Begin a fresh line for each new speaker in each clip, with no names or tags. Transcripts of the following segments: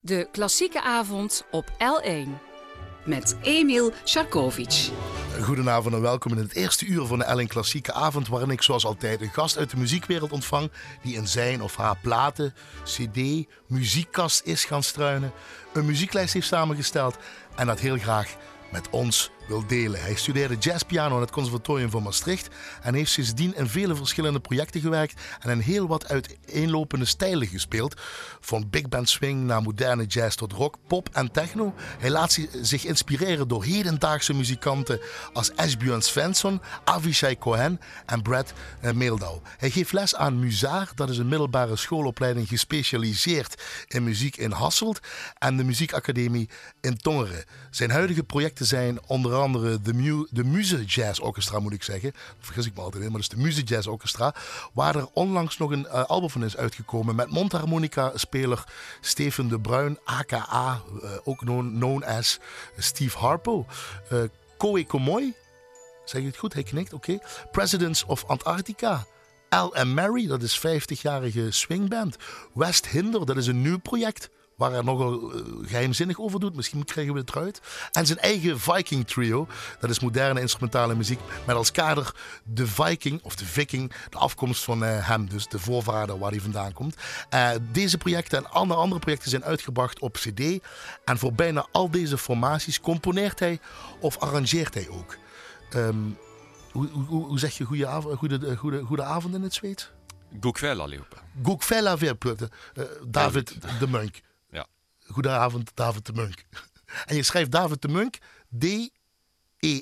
De klassieke avond op L1.
Met Emil Sharkovic.
Goedenavond en welkom in het eerste uur van de L1 Klassieke Avond, waarin ik zoals altijd een gast uit de muziekwereld ontvang die in zijn of haar platen, cd, muziekkast is gaan struinen, een muzieklijst heeft samengesteld en dat heel graag met ons wil. Hij studeerde jazzpiano aan het Conservatorium van Maastricht en heeft sindsdien in vele verschillende projecten gewerkt en in heel wat uiteenlopende stijlen gespeeld. Van big band swing naar moderne jazz tot rock, pop en techno. Hij laat zich inspireren door hedendaagse muzikanten als Ashbjörn Svensson, Avishai Cohen en Brad eh, Meeldau. Hij geeft les aan Muzaar, dat is een middelbare schoolopleiding gespecialiseerd in muziek in Hasselt en de muziekacademie in Tongeren. Zijn huidige projecten zijn onder de, Mu de Muze Jazz Orchestra, moet ik zeggen. Vergis ik me altijd in, maar dat is de Muze Jazz Orchestra. Waar er onlangs nog een uh, album van is uitgekomen met mondharmonica-speler Steven de Bruin, aka, uh, ook known, as Steve Harpo. Uh, Koe Komoy, zeg je het goed? Hij knikt, oké. Presidents of Antarctica. Al Mary, dat is 50-jarige swingband. West Hinder, dat is een nieuw project waar hij nogal uh, geheimzinnig over doet. Misschien krijgen we het eruit. En zijn eigen Viking trio. Dat is moderne instrumentale muziek. Met als kader de Viking, of de Viking, de afkomst van uh, hem. Dus de voorvader waar hij vandaan komt. Uh, deze projecten en andere, andere projecten zijn uitgebracht op cd. En voor bijna al deze formaties componeert hij of arrangeert hij ook. Um, hoe, hoe, hoe, zeg je goede, goede, goede, goede avond in het Zweeds?
Allihopa.
Gokväll allihopa. David de Munk. Goedenavond, David de Munk. En je schrijft David de Munk D-E-M-U-Y-N-C-K.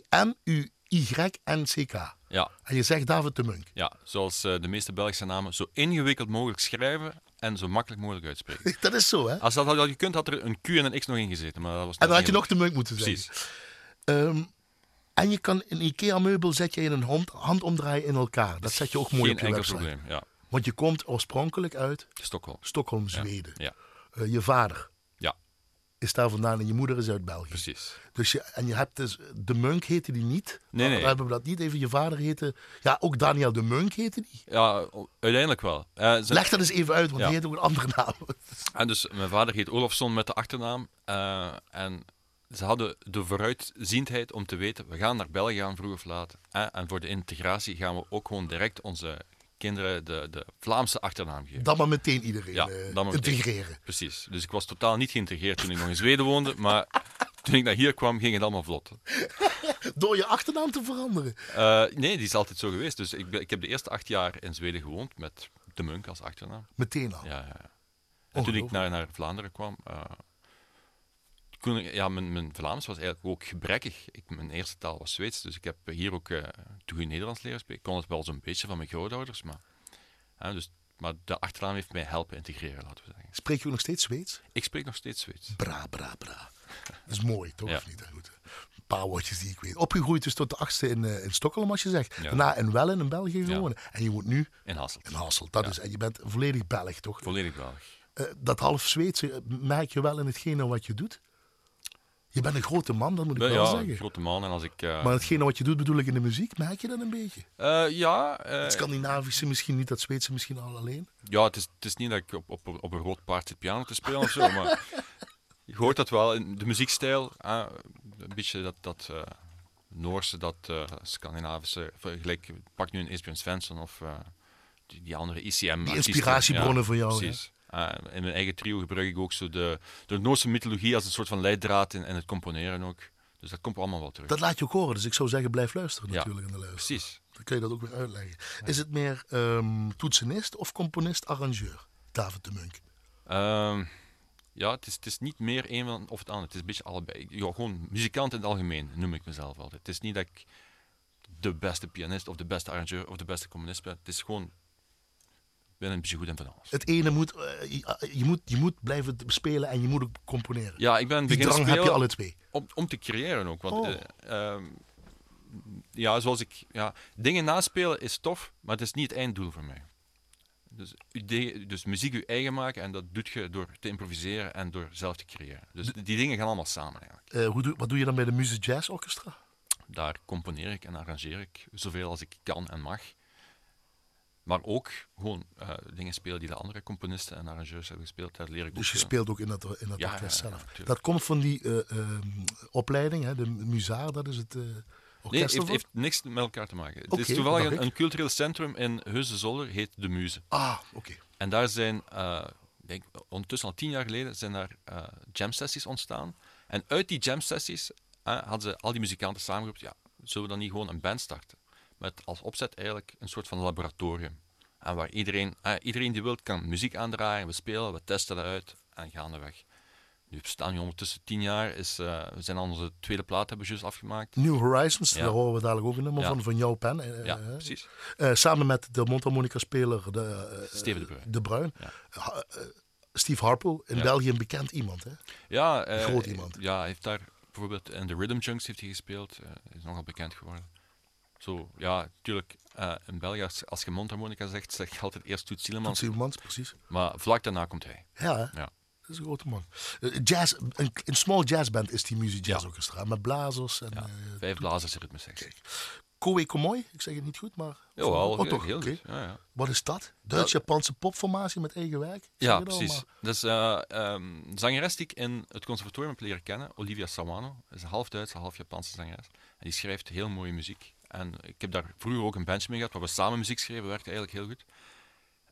Ja.
En je zegt David de Munk.
Ja, zoals uh, de meeste Belgische namen, zo ingewikkeld mogelijk schrijven en zo makkelijk mogelijk uitspreken.
dat is zo, hè?
Als dat had gekund, had er een Q en een X nog in gezeten. Maar dat was
en dan had je nog de Munk moeten zeggen.
Precies.
Um, en je kan een IKEA-meubel zet je in een hand, handomdraaien in elkaar. Dat zet je ook mooi op je
enkel
website.
probleem, ja.
Want je komt oorspronkelijk uit
Stockholm.
Stockholm, Zweden.
Ja.
Uh, je vader is daar vandaan en je moeder is uit België.
precies.
Dus je, en je hebt dus, de Munk heette die niet.
Nee, nee.
We hebben we dat niet. Even je vader heette, ja ook Daniel de Munk heette die.
Ja, uiteindelijk wel.
Leg dat eens even uit, want
Ja.
die heet ook een andere naam.
En dus mijn vader heet Olofsson met de achternaam. eh, en ze hadden de vooruitziendheid om te weten, we gaan naar België gaan vroeg of laat. en voor de integratie gaan we ook gewoon direct onze kinderen de, de Vlaamse achternaam geven.
Dan maar meteen iedereen
Ja,
eh,
dan maar meteen.
integreren.
Precies. Dus ik was totaal niet geïntegreerd toen ik nog in Zweden woonde. Maar toen ik naar hier kwam, ging het allemaal vlot.
Door je achternaam te veranderen.
Eh, nee, die is altijd zo geweest. Dus ik, ben- ik heb de eerste acht jaar in Zweden gewoond met de Munk als achternaam.
Meteen al.
Ja, ja. ja. En toen ik naar, naar Vlaanderen kwam, eh, ja, mijn, mijn Vlaams was eigenlijk ook gebrekkig. Ik, mijn eerste taal was Zweeds, dus ik heb hier ook uh, toen Nederlands leren spreken. Ik kon het wel zo'n beetje van mijn grootouders, maar, dus, maar de achternaam heeft mij helpen integreren, laten we zeggen.
Spreek je nog steeds Zweeds?
Ik spreek nog steeds Zweeds.
Bra, bra, bra. Dat is mooi, toch?
Ja.
Niet? Goed. Een paar woordjes die ik weet. Opgegroeid dus tot de achtste in, eh, in Stockholm, als je zegt.
Ja.
Daarna in Wellen in België
Ja.
gewonnen. En je woont nu
In Hasselt.
in Hasselt. Dat is, en je bent volledig Belg, toch?
Volledig Belg.
Eh, dat half Zweedse eh, merk je wel in hetgene wat je doet. Je bent een grote man, dat moet ik
Ja,
wel
ja,
zeggen.
grote man. En als ik... eh,
Maar hetgene wat je doet, bedoel ik in de muziek, merk je dat een beetje?
eh, ja, eh,
Het Scandinavische misschien niet, dat Zweedse misschien al alleen.
ja het, is, het is niet dat ik op, op, op een rood paard zit piano te spelen of zo, maar je hoort dat wel in de muziekstijl. een beetje dat, dat Noorse, dat Scandinavische. Gelijk, pak nu een Esbjörn Svensson of die, die andere ICM.
Die inspiratiebronnen voor jou,
Precies. Ah, in mijn eigen trio gebruik ik ook zo de, de Noorse mythologie als een soort van leidraad in, het componeren ook. Dus dat komt allemaal wel terug.
Dat laat je ook horen, dus ik zou zeggen, blijf luisteren
Ja,
natuurlijk in de luister.
Precies.
Dan kun je dat ook weer uitleggen. Is het meer ehm, toetsenist of componist-arrangeur? David de Munk.
Ehm, ja, het is, het is niet meer een van- of het ander. Het is een beetje allebei. Ja, gewoon muzikant in het algemeen noem ik mezelf altijd. Het is niet dat ik de beste pianist of de beste arrangeur of de beste componist ben. Het is gewoon, ben een goed in van alles.
Het ene moet, eh, je, je moet, je moet blijven spelen en je moet ook componeren.
Ja, ik ben
Die drang heb je alle twee.
om, om te creëren ook. Want
Oh.
eh, ehm, ja, zoals ik, ja, dingen naspelen is tof, maar het is niet het einddoel voor mij. Dus, idee- dus muziek je eigen maken en dat doe je door te improviseren en door zelf te creëren. Dus die dingen gaan allemaal samen eigenlijk.
Eh, hoe doe, wat doe je dan bij de Muze Jazz Orchestra?
Daar componeer ik en arrangeer ik zoveel als ik kan en mag. Maar ook gewoon eh, dingen spelen die de andere componisten en arrangeurs hebben gespeeld. Daar leer ik
Dus je
veel.
speelt ook in dat, in dat
Ja,
orkest
ja,
zelf. dat komt van die eh, ehm, opleiding, hè, de Muzaar, dat is het eh
Nee,
orkest
het heeft, heeft niks met elkaar te maken. Het is toevallig een, cultureel centrum in Heuse Zolder, heet De Muze.
Ah, oké.
En daar zijn, ik denk, ondertussen al tien jaar geleden, zijn daar jam sessies ontstaan. En uit die jam sessies hadden ze al die muzikanten samengeroepen, ja, zullen we dan niet gewoon een band starten? Met als opzet eigenlijk een soort van laboratorium. En waar iedereen, eh, iedereen die wil kan muziek aandraaien, we spelen, we testen dat uit en gaan er weg. Nu bestaan nu ondertussen tien jaar, is, eh, we zijn al onze tweede plaat hebben we juist afgemaakt.
New Horizons,
Ja.
daar horen we dadelijk ook een nummer
Ja.
van, van jouw pen. eh,
Ja,
eh,
precies.
eh, samen met de mondharmonica-speler de,
Steven de Bruin.
de Bruin.
Ja.
Steve Harpo, in. België een bekend iemand. Hè?
Ja,
Groot iemand.
Ja, hij heeft daar bijvoorbeeld in de Rhythm Junks heeft hij gespeeld. is nogal bekend geworden. Zo, ja, natuurlijk. eh, in België, als, als je mondharmonica zegt, zeg je altijd eerst Toet Zielemans.
Toetsie Mans, precies.
Maar vlak daarna komt hij.
Ja, hè?
Ja.
dat is een grote man. Eh, jazz, een, een small jazzband is die Music Jazz
Ja.
Orchestra. Met blazers en...
Ja,
eh,
Vijf blazers ritmesectie.
Koei Komoi, ik zeg het niet goed, maar...
Jawel,
Oh, toch?
heel goed. Ja, ja.
Wat is dat? Duits-Japanse popformatie met eigen werk?
Ja
al,
precies.
maar-
Dus eh ehm, zangeres die ik in het conservatorium heb leren kennen, Olivia Sawano, is een half Duitse, half Japanse zangeres. En die schrijft heel mooie muziek. En ik heb daar vroeger ook een bandje mee gehad, waar we samen muziek schreven, werkte eigenlijk heel goed.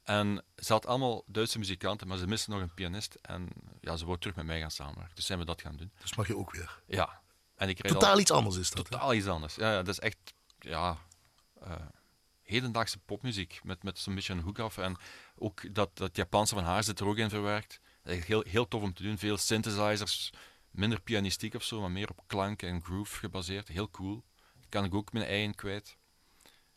En ze had allemaal Duitse muzikanten, maar ze misten nog een pianist. En ja, ze wou terug met mij gaan samenwerken. Dus zijn we dat gaan doen.
Dus mag je ook weer.
Ja. En ik al-
Totaal iets anders is dat. hè?
Totaal iets anders. Ja, ja dat is echt ja, eh, hedendaagse popmuziek met, met zo'n beetje een hoek af. En ook dat, dat Japanse van haar zit er ook in verwerkt. Heel, heel tof om te doen. Veel synthesizers, minder pianistiek of zo, maar meer op klank en groove gebaseerd. Heel cool. Kan ik ook mijn ei in kwijt.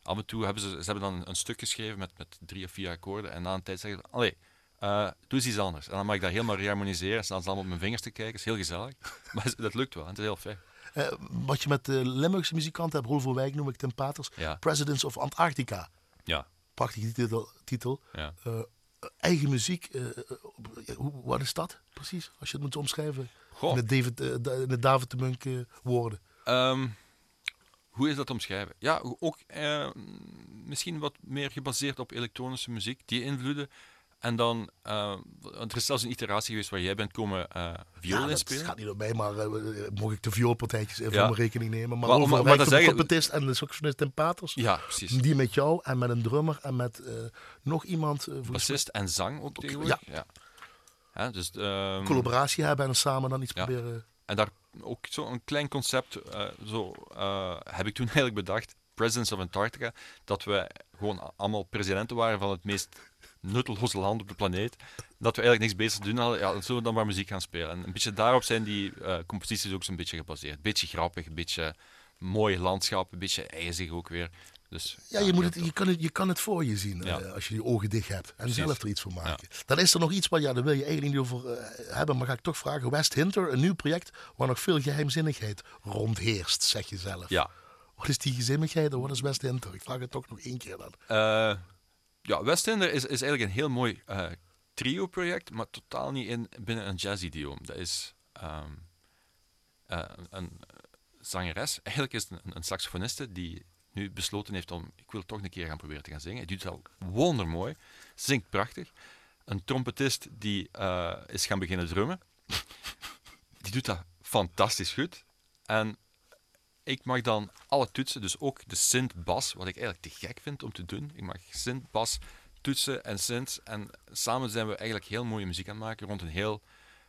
Af en toe hebben ze, ze hebben dan een stuk geschreven met, met drie of vier akkoorden. En na een tijd zeggen ze: Allee, eh, doe eens iets anders. En dan mag ik dat helemaal reharmoniseren. En staan ze allemaal op mijn vingers te kijken. Dat is heel gezellig. Maar dat lukt wel. Het is heel fijn.
Eh, wat je met de Limburgse muzikanten hebt, Rolf van Wijk noem ik Tim Paters.
Ja.
Presidents of Antarctica.
Ja.
Prachtige titel. titel.
ja.
Eh, eigen muziek, hoe, wat is dat precies? Als je het moet omschrijven
Goh.
in de David, de David de Munk woorden.
Ehm, hoe is dat omschrijven? Ja, ook eh, misschien wat meer gebaseerd op elektronische muziek, die invloeden. En dan, eh, er is zelfs een iteratie geweest waar jij bent komen eh viool
Ja, dat
inspelen.
gaat niet op mij, maar eh, mocht ik de vioolpartijtjes even
Ja.
voor mijn rekening nemen. Maar,
Maar maar dat
de trompetist en de saxofonist Tim Paters.
Ja, precies.
Die met jou en met een drummer en met nog iemand.
Bassist en zang ook tegenwoordig. Ja. Ja, dus, ehm,
collaboratie hebben en samen dan iets proberen.
En daar ook zo'n klein concept eh, zo, eh, heb ik toen eigenlijk bedacht, Presidents of Antarctica, dat we gewoon allemaal presidenten waren van het meest nutteloze land op de planeet. Dat we eigenlijk niks beter te doen hadden, ja, dan zullen we dan maar muziek gaan spelen. En een beetje daarop zijn die eh, composities ook zo'n beetje gebaseerd. Beetje grappig, beetje mooi landschap, een beetje ijzig ook weer. Dus,
Ja, je, moet het, je, kan het, je kan het voor je zien
Ja.
eh, als je die ogen dicht hebt. En
Precies.
zelf er iets van maken. Dan is er nog iets waar, ja, daar wil je eigenlijk niet over eh, hebben. Maar ga ik toch vragen. West Hinter, een nieuw project waar nog veel geheimzinnigheid rondheerst, zeg je zelf.
Ja,
Wat is die geheimzinnigheid en wat is West Hinter? Ik vraag het toch nog één keer dan.
Eh, ja, Westender is, is eigenlijk een heel mooi trio-project, maar totaal niet in, binnen een jazz-idioom. Dat is ehm, eh, een zangeres, eigenlijk is het een, een saxofoniste die nu besloten heeft om, ik wil toch een keer gaan proberen te gaan zingen. Hij doet het al wondermooi, zingt prachtig. Een trompetist die eh, is gaan beginnen drummen. die doet dat fantastisch goed. En ik mag dan alle toetsen, dus ook de synth-bas, wat ik eigenlijk te gek vind om te doen. Ik mag synth-bas, toetsen en synths. En samen zijn we eigenlijk heel mooie muziek aan het maken rond een heel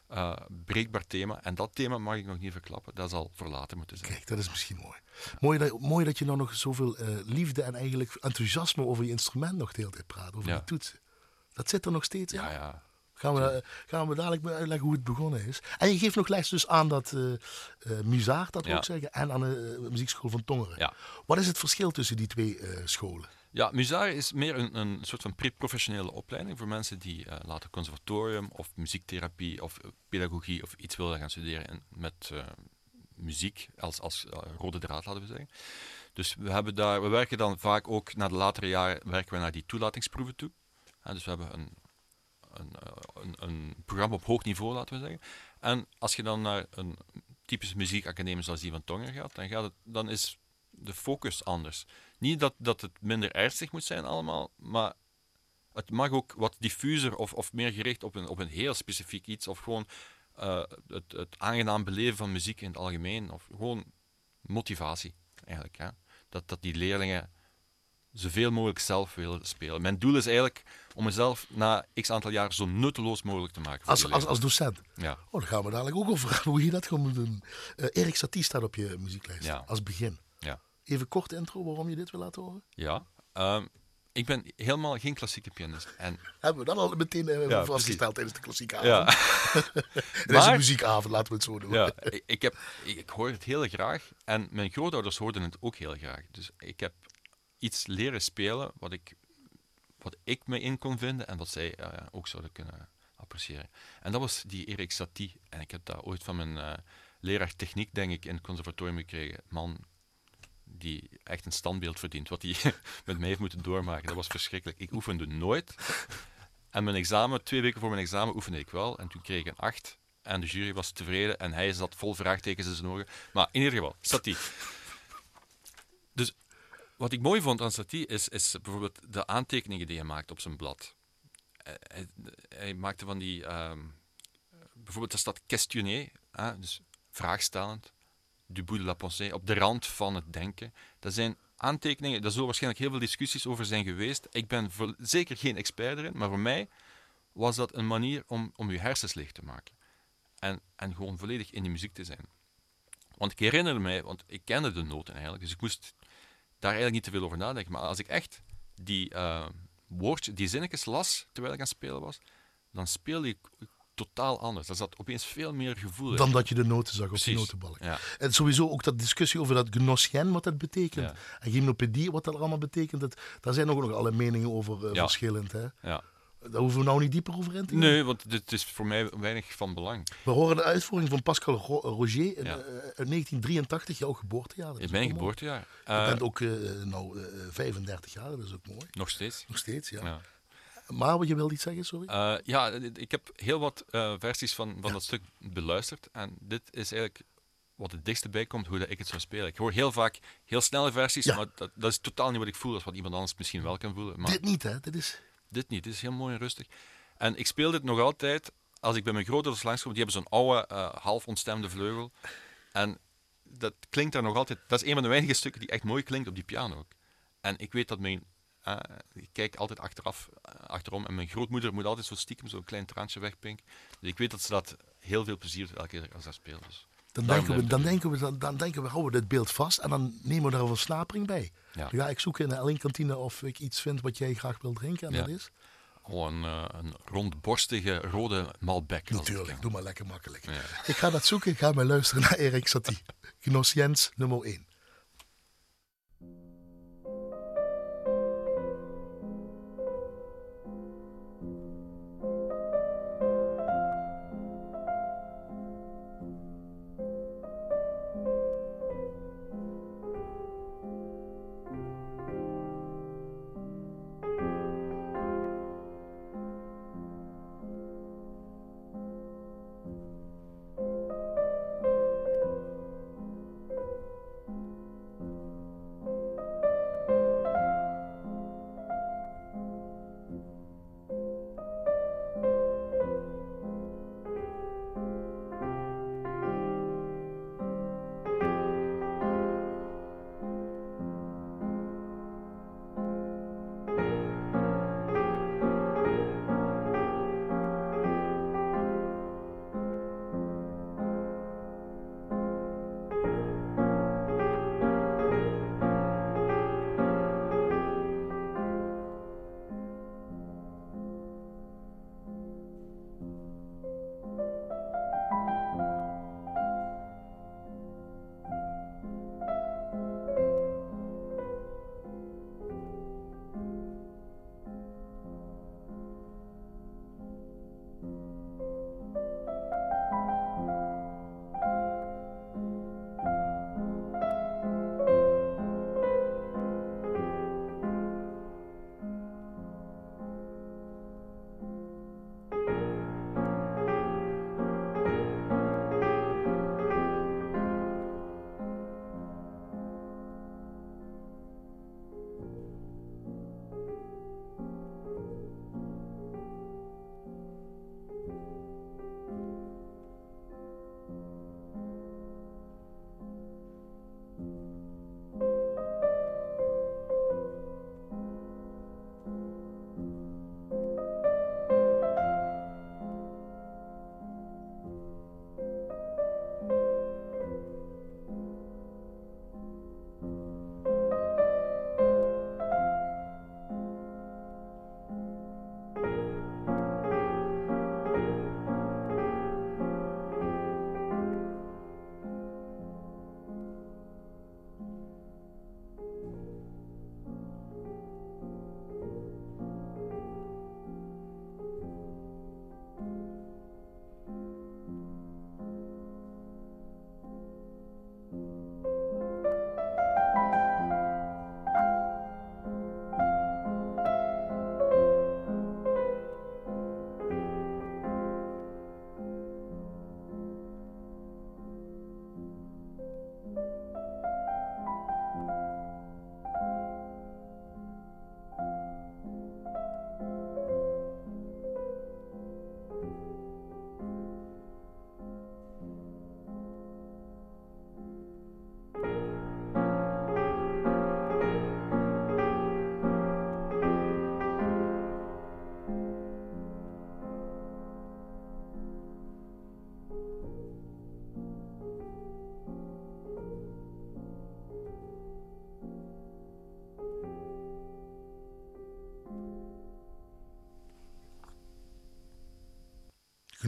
eh, breekbaar thema. En dat thema mag ik nog niet verklappen. Dat zal voor later moeten zijn.
Kijk, dat is misschien mooi. Mooi dat, mooi dat je nou nog zoveel eh, liefde en eigenlijk enthousiasme over je instrument nog de hele tijd praat. Over
Ja.
die toetsen. Dat zit er nog steeds in.
Ja, ja.
Gaan we, gaan we dadelijk uitleggen hoe het begonnen is. En je geeft nog les dus aan dat eh eh Muzaar, dat
Ja.
ik zeggen, en aan de eh, muziekschool van Tongeren.
Ja.
Wat is het verschil tussen die twee eh, scholen?
Ja, Musare is meer een, een soort van pre-professionele opleiding voor mensen die eh, later conservatorium of muziektherapie of eh, pedagogie of iets willen gaan studeren en met eh, muziek als, als rode draad, laten we zeggen. Dus we, hebben daar, we werken dan vaak ook na de latere jaren werken we naar die toelatingsproeven toe. Dus we hebben een, een, een, een programma op hoog niveau, laten we zeggen. En als je dan naar een typische muziekacademie zoals die van Tongen gaat, dan, gaat het, dan is de focus anders. Niet dat, dat het minder ernstig moet zijn allemaal, maar het mag ook wat diffuser of, of meer gericht op een, op een heel specifiek iets. Of gewoon eh, het, het aangenaam beleven van muziek in het algemeen. Of gewoon motivatie, eigenlijk. Hè? Dat, dat die leerlingen zoveel mogelijk zelf willen spelen. Mijn doel is eigenlijk om mezelf na x aantal jaar zo nutteloos mogelijk te maken.
Als, als, als docent.
Ja.
Oh, daar gaan we dadelijk ook over hoe je dat moet doen. Eh, Erik Satie staat op je muzieklijst.
Ja.
Als begin. Even kort intro waarom je dit wil laten horen.
Ja. Ehm, ik ben helemaal geen klassieke pianist. En,
Hebben we dat al meteen eh,
Ja,
vastgesteld tijdens de klassieke avond.
ja.
Het is een muziekavond, laten we het zo doen.
Ja, ik, ik, heb, ik, ik hoor het heel graag en mijn grootouders hoorden het ook heel graag. Dus ik heb iets leren spelen wat ik, wat ik me in kon vinden en wat zij eh, ook zouden kunnen appreciëren. En dat was die Erik Satie. En ik heb dat ooit van mijn eh, leraar techniek, denk ik, in het conservatorium gekregen. Man die echt een standbeeld verdient, wat hij met mij heeft moeten doormaken. Dat was verschrikkelijk. Ik oefende nooit. En mijn examen, twee weken voor mijn examen oefende ik wel. En toen kreeg ik een 8. En de jury was tevreden. En hij zat vol vraagtekens in zijn ogen. Maar in ieder geval, Satie. Dus wat ik mooi vond aan Satie is, is bijvoorbeeld de aantekeningen die hij maakt op zijn blad. Hij, hij, maakte van die... ehm, bijvoorbeeld, daar staat questionnaire, hè, dus vraagstellend. Du bout de la pensée, op de rand van het denken. Dat zijn aantekeningen, daar zullen waarschijnlijk heel veel discussies over zijn geweest. Ik ben zeker geen expert erin, maar voor mij was dat een manier om, om je hersens leeg te maken. En, en gewoon volledig in die muziek te zijn. Want ik herinner mij, want ik kende de noten eigenlijk, dus ik moest daar eigenlijk niet te veel over nadenken. Maar als ik echt die uh, die zinnetjes las terwijl ik aan het spelen was, dan speelde ik totaal anders. Daar zat opeens veel meer gevoel in.
Dan dat je de noten zag op die notenbalk.
Ja.
En sowieso ook dat discussie over dat gnossien, wat dat betekent.
Ja.
En gymnopedie, wat dat allemaal betekent. Dat, daar zijn nog, nog alle meningen over eh,
Ja.
verschillend. Hè?
Ja.
Daar hoeven we nou niet dieper over in te gaan.
Nee, want dit is voor mij weinig van belang.
We horen de uitvoering van Pascal Ro- Roger in,
Ja.
eh, uit 1983, jouw geboortejaar. Dat
In mijn
ook
geboortejaar.
Je
Eh,
bent ook eh, nou, eh, 35 jaar, dat is ook mooi.
nog steeds.
Nog steeds, ja.
Ja.
Maar wat je wilde iets zeggen, sorry?
Eh, ja, ik heb heel wat eh, versies van, van dat stuk beluisterd. En dit is eigenlijk wat het dichtste bij komt hoe dat ik het zou spelen. Ik hoor heel vaak heel snelle versies,
Ja.
maar dat, dat is totaal niet wat ik voel. Dat is wat iemand anders misschien wel kan voelen. Maar
Dit niet, hè? Dit is...
dit niet. Dit is heel mooi en rustig. En ik speel dit nog altijd als ik bij mijn grootouders langskom. Die hebben zo'n oude, eh, half ontstemde vleugel. En dat klinkt daar nog altijd... Dat is een van de weinige stukken die echt mooi klinkt op die piano ook. En ik weet dat mijn... eh, ik kijk altijd achteraf, eh, achterom. En mijn grootmoeder moet altijd zo stiekem zo'n klein traantje wegpinken. Dus ik weet dat ze dat heel veel plezier doet elke keer als dat speelt. Dus
Dan denken, we, dan, denken we, dan, dan denken we, houden we dit beeld vast en dan nemen we daar een versnapering bij.
Ja.
Dan ga ik zoeken in de Ellen-kantine of ik iets vind wat jij graag wil drinken. En
Ja.
dat is?
Oh, een, eh, een rondborstige rode Malbec.
Natuurlijk, doe maar lekker makkelijk.
Ja.
Ik ga dat zoeken, ik ga maar luisteren naar Erik Satie. Gnossiens nummer 1.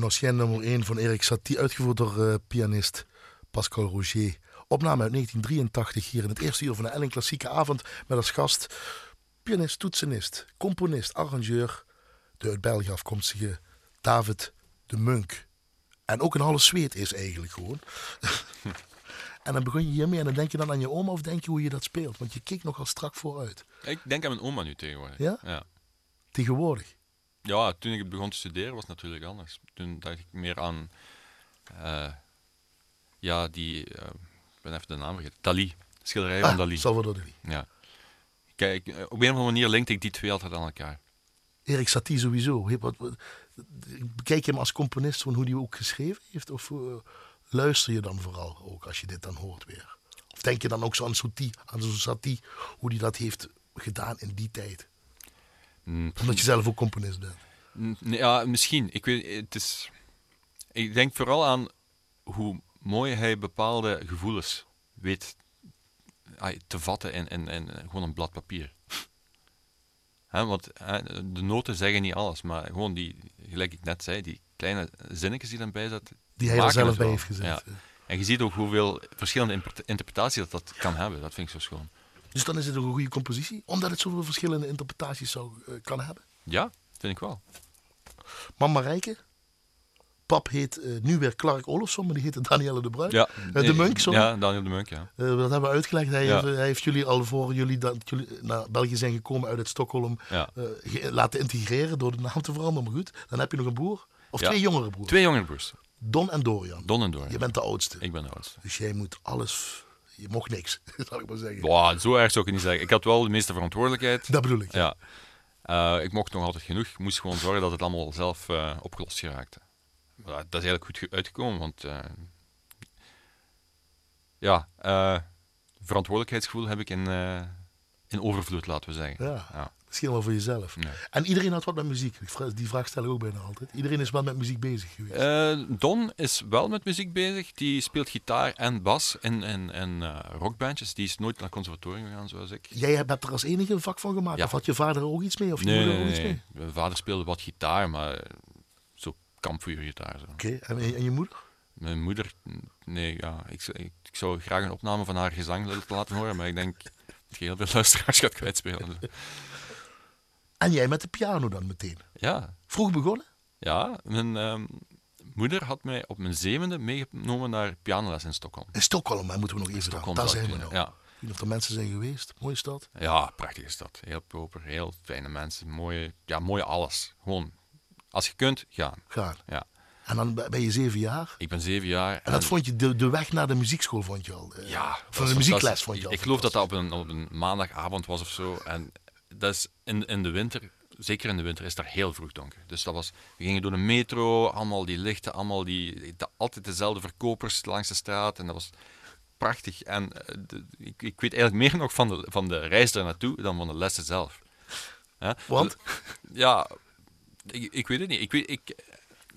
Een ancien nummer 1 van Erik Satie, uitgevoerd door uh, pianist Pascal Roger. Opname uit 1983 hier in het eerste uur van de Ellen Klassieke Avond met als gast pianist, toetsenist, componist, arrangeur, de uit België afkomstige David de Munk. En ook een halve zweet is eigenlijk gewoon. en dan begin je hiermee en dan denk je dan aan je oma of denk je hoe je dat speelt? Want je kijkt nogal strak vooruit.
Ik denk aan mijn oma nu tegenwoordig.
Ja?
Ja.
Tegenwoordig?
Ja, toen ik begon te studeren was het natuurlijk anders. Toen dacht ik meer aan... Uh, ja, die... Uh, ik ben even de naam vergeten. Dali. Schilderij
ah,
van Dali.
Salvador Dali.
Ja. Kijk, op een of andere manier linkte ik die twee altijd aan elkaar.
Erik Satie sowieso. Bekijk je hem als componist van hoe hij ook geschreven heeft? Of uh, luister je dan vooral ook als je dit dan hoort weer? Of denk je dan ook zo aan Satie, aan Satie, hoe hij dat heeft gedaan in die tijd?
Mm.
Omdat je zelf ook componist bent.
Mm, ja, misschien. Ik, weet, het is, ik denk vooral aan hoe mooi hij bepaalde gevoelens weet te vatten in, in, in gewoon een blad papier. He, want de noten zeggen niet alles, maar gewoon die, gelijk ik net zei, die kleine zinnetjes die dan bij.
Die hij er zelf bij heeft gezet.
Ja. En je ziet ook hoeveel verschillende interpretaties dat dat kan hebben. Dat vind ik zo schoon.
Dus dan is het een goede compositie, omdat het zoveel verschillende interpretaties zou, uh, kan hebben?
Ja, vind ik wel.
Mama Rijke, pap heet uh, nu weer Clark Olofsson, maar die heette Danielle de Bruin.
Ja,
uh, de Munk, sorry.
Ja, Daniel de Munk, ja.
Dat hebben we uitgelegd. Hij, ja. heeft, hij, heeft, jullie al voor jullie, dat jullie naar België zijn gekomen uit het Stockholm
ja.
laten integreren door de naam te veranderen. Maar goed, dan heb je nog een broer. Of ja. twee jongere broers.
Twee jongere broers.
Don en Dorian.
Don en Dorian.
Je bent de oudste.
Ik ben de oudste.
Dus jij moet alles... Je mocht niks, zal ik maar zeggen.
Wow, zo erg zou ik het niet zeggen. Ik had wel de meeste verantwoordelijkheid.
Dat bedoel ik.
Ja. Uh, ik mocht nog altijd genoeg. Ik moest gewoon zorgen dat het allemaal zelf uh, opgelost geraakte. Maar dat is eigenlijk goed uitgekomen, want uh, ja, verantwoordelijkheidsgevoel heb ik in, in overvloed, laten we zeggen.
Ja, ja. Misschien wel voor jezelf.
Nee.
En iedereen had wat met muziek. Die vraag stel ik ook bijna altijd. Iedereen is wel met muziek bezig
geweest. Don is wel met muziek bezig. Die speelt gitaar en bas in, in, in rockbandjes. Die is nooit naar conservatorium gegaan, zoals ik.
Jij hebt er als enige een vak van gemaakt?
Ja.
Of had je vader er ook iets mee? Of je
nee,
moeder er ook
nee,
iets mee?
Mijn vader speelde wat gitaar, maar zo kampvuurgitaar. Oké,
okay. en, en je moeder?
Mijn moeder, nee, ja, ik, ik, ik, zou graag een opname van haar gezang laten horen, maar ik denk dat je heel veel luisteraars gaat kwijtspelen.
En jij met de piano dan meteen?
Ja.
Vroeg begonnen?
Ja, mijn um, moeder had mij op mijn zevende meegenomen naar pianoles in Stockholm.
In Stockholm, hè, moeten we nog even
Stockholm,
Daar zijn we nog.
Ja.
Of er mensen zijn geweest. Mooie stad.
Ja, prachtige stad. Heel proper, heel fijne mensen. Mooie, ja, mooie alles. Gewoon, als je kunt, gaan.
Gaan.
Ja.
En dan ben je zeven jaar?
Ik ben zeven jaar.
En, en dat vond je, de, de weg naar de muziekschool vond je al? Uh,
ja.
Van de muziekles vond je al?
Ik geloof dat dat op een, op een maandagavond was of zo. En dat is in, in de winter, zeker in de winter, is daar heel vroeg donker. Dus dat was, we gingen door de metro, allemaal die lichten, allemaal die, de, altijd dezelfde verkopers langs de straat. En dat was prachtig. En de, ik, ik, weet eigenlijk meer nog van de, van de reis daar naartoe dan van de lessen zelf. Ja?
Want?
Ja, ik, ik weet het niet. Ik weet, ik,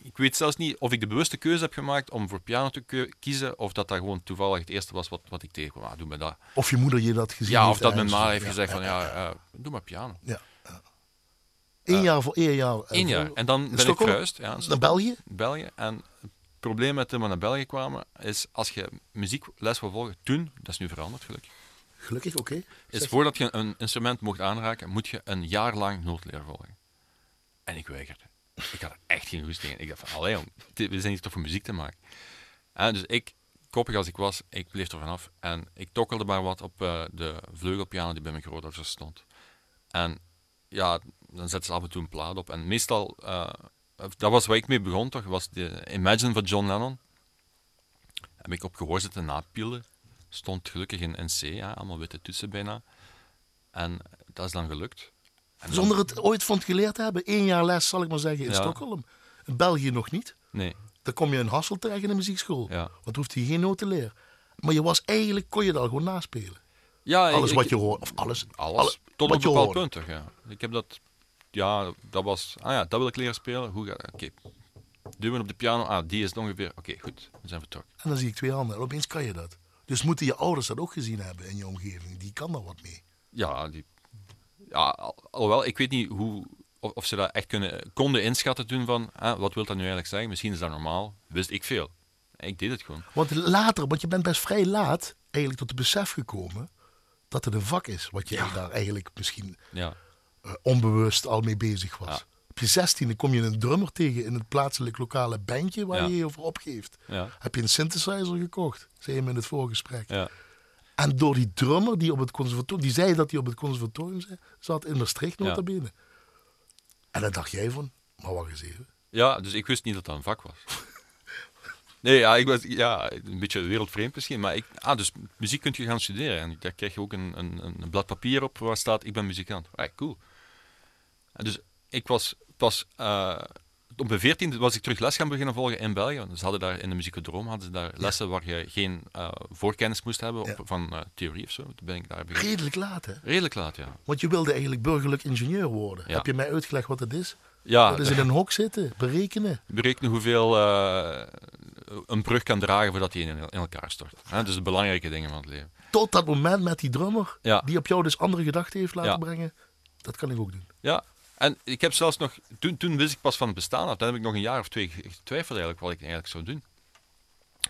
ik weet zelfs niet of ik de bewuste keuze heb gemaakt om voor piano te kiezen, of dat dat gewoon toevallig het eerste was wat, wat ik tegenkwam. Ah, doe me dat.
Of je moeder je dat gezien
ja,
heeft.
of dat mijn ma heeft
Ja,
gezegd
ja,
van ja, uh, doe maar piano.
Ja. ja. Eén jaar voor één jaar. eh,
Eén jaar.
voor-
En dan ben ik verhuisd ja,
Naar België?
België. En het probleem met toen we naar België kwamen, is als je muziekles wil volgen, toen, dat is nu veranderd gelukkig,
Gelukkig, oké.
is voordat je een instrument mocht aanraken, moet je een jaar lang noodleer volgen. En ik weigerde. Ik had er echt geen goesting in. Ik dacht van, allee jong, we zijn hier toch voor muziek te maken. En dus ik, koppig als ik was, ik bleef er vanaf. En ik tokkelde maar wat op eh, de vleugelpiano die bij mijn grootouders stond. En ja, dan zetten ze af en toe een plaat op. En meestal, eh, dat was waar ik mee begon toch, was de Imagine van John Lennon. Heb ik op gehoor zitten napielen. Stond gelukkig in, in C, ja, allemaal witte toetsen bijna. En dat is dan gelukt.
Zonder het ooit van geleerd te hebben. Eén jaar les, zal ik maar zeggen, in
Ja.
Stockholm. In België nog niet.
Nee,
Dan kom je in Hassel terecht in de muziekschool.
ja.
Want hoeft je geen noten te leren. Maar je was eigenlijk, kon je dat gewoon naspelen.
ja
Alles
ik-
wat je hoort. Of alles.
Alles.
alle-
tot op een bepaald punt ja. Ik heb dat... Ja, dat was... Ah ja, dat wil ik leren spelen. Hoe gaat Oké. Duwen op de piano. Ah, die is het ongeveer... Oké, goed. We zijn vertrokken.
En dan zie ik twee handen. En opeens kan je dat. Dus moeten je ouders dat ook gezien hebben in je omgeving. Die kan daar wat mee.
Ja, die... Ja, al- alhoewel, ik weet niet hoe... of, of ze dat echt kunnen, konden inschatten toen van, ah, wat wil dat nu eigenlijk zeggen? Misschien is dat normaal. Wist ik veel. Ik deed het gewoon.
Want later, want je bent best vrij laat eigenlijk tot het besef gekomen dat het een vak is. Wat je daar eigenlijk misschien
Ja.
eh, onbewust al mee bezig was.
Ja.
Op je zestiende kom je een drummer tegen in het plaatselijk lokale bandje waar je je over opgeeft. Heb je een synthesizer gekocht? Zei je me in het voorgesprek. En door die drummer die op het conservatorium, die zei dat hij op het conservatorium za- zat in Maastricht nota bene. En dan dacht jij van, maar wacht eens even.
Ja, dus ik wist niet dat dat een vak was. Nee, ja, ik was ja, een beetje wereldvreemd misschien, maar ik, ah, dus muziek kunt je gaan studeren en daar krijg je ook een, een, een blad papier op waar staat ik ben muzikant. Ah, cool. En dus ik was pas eh, op mijn veertiende was ik terug les gaan beginnen volgen in België. want Ze hadden daar in de muziekdroom hadden ze daar lessen waar je geen eh, voorkennis moest hebben op,
Ja.
van eh, theorie of zo. Toen ben ik daar.
Redelijk laat, hè?
Redelijk laat, ja.
Want je wilde eigenlijk burgerlijk ingenieur worden.
Ja.
Heb je mij uitgelegd wat dat is?
Ja,
dat is in een hok zitten, berekenen.
berekenen hoeveel eh, een brug kan dragen voordat hij in, in elkaar stort. Hè? Dus de belangrijke dingen van het leven.
Tot dat moment met die drummer, die op jou dus andere gedachten heeft laten brengen. Dat kan ik ook doen.
Ja, en ik heb zelfs nog, toen, toen wist ik pas van het bestaan af. Dan heb ik nog een jaar of twee ge- getwijfeld eigenlijk wat ik eigenlijk zou doen.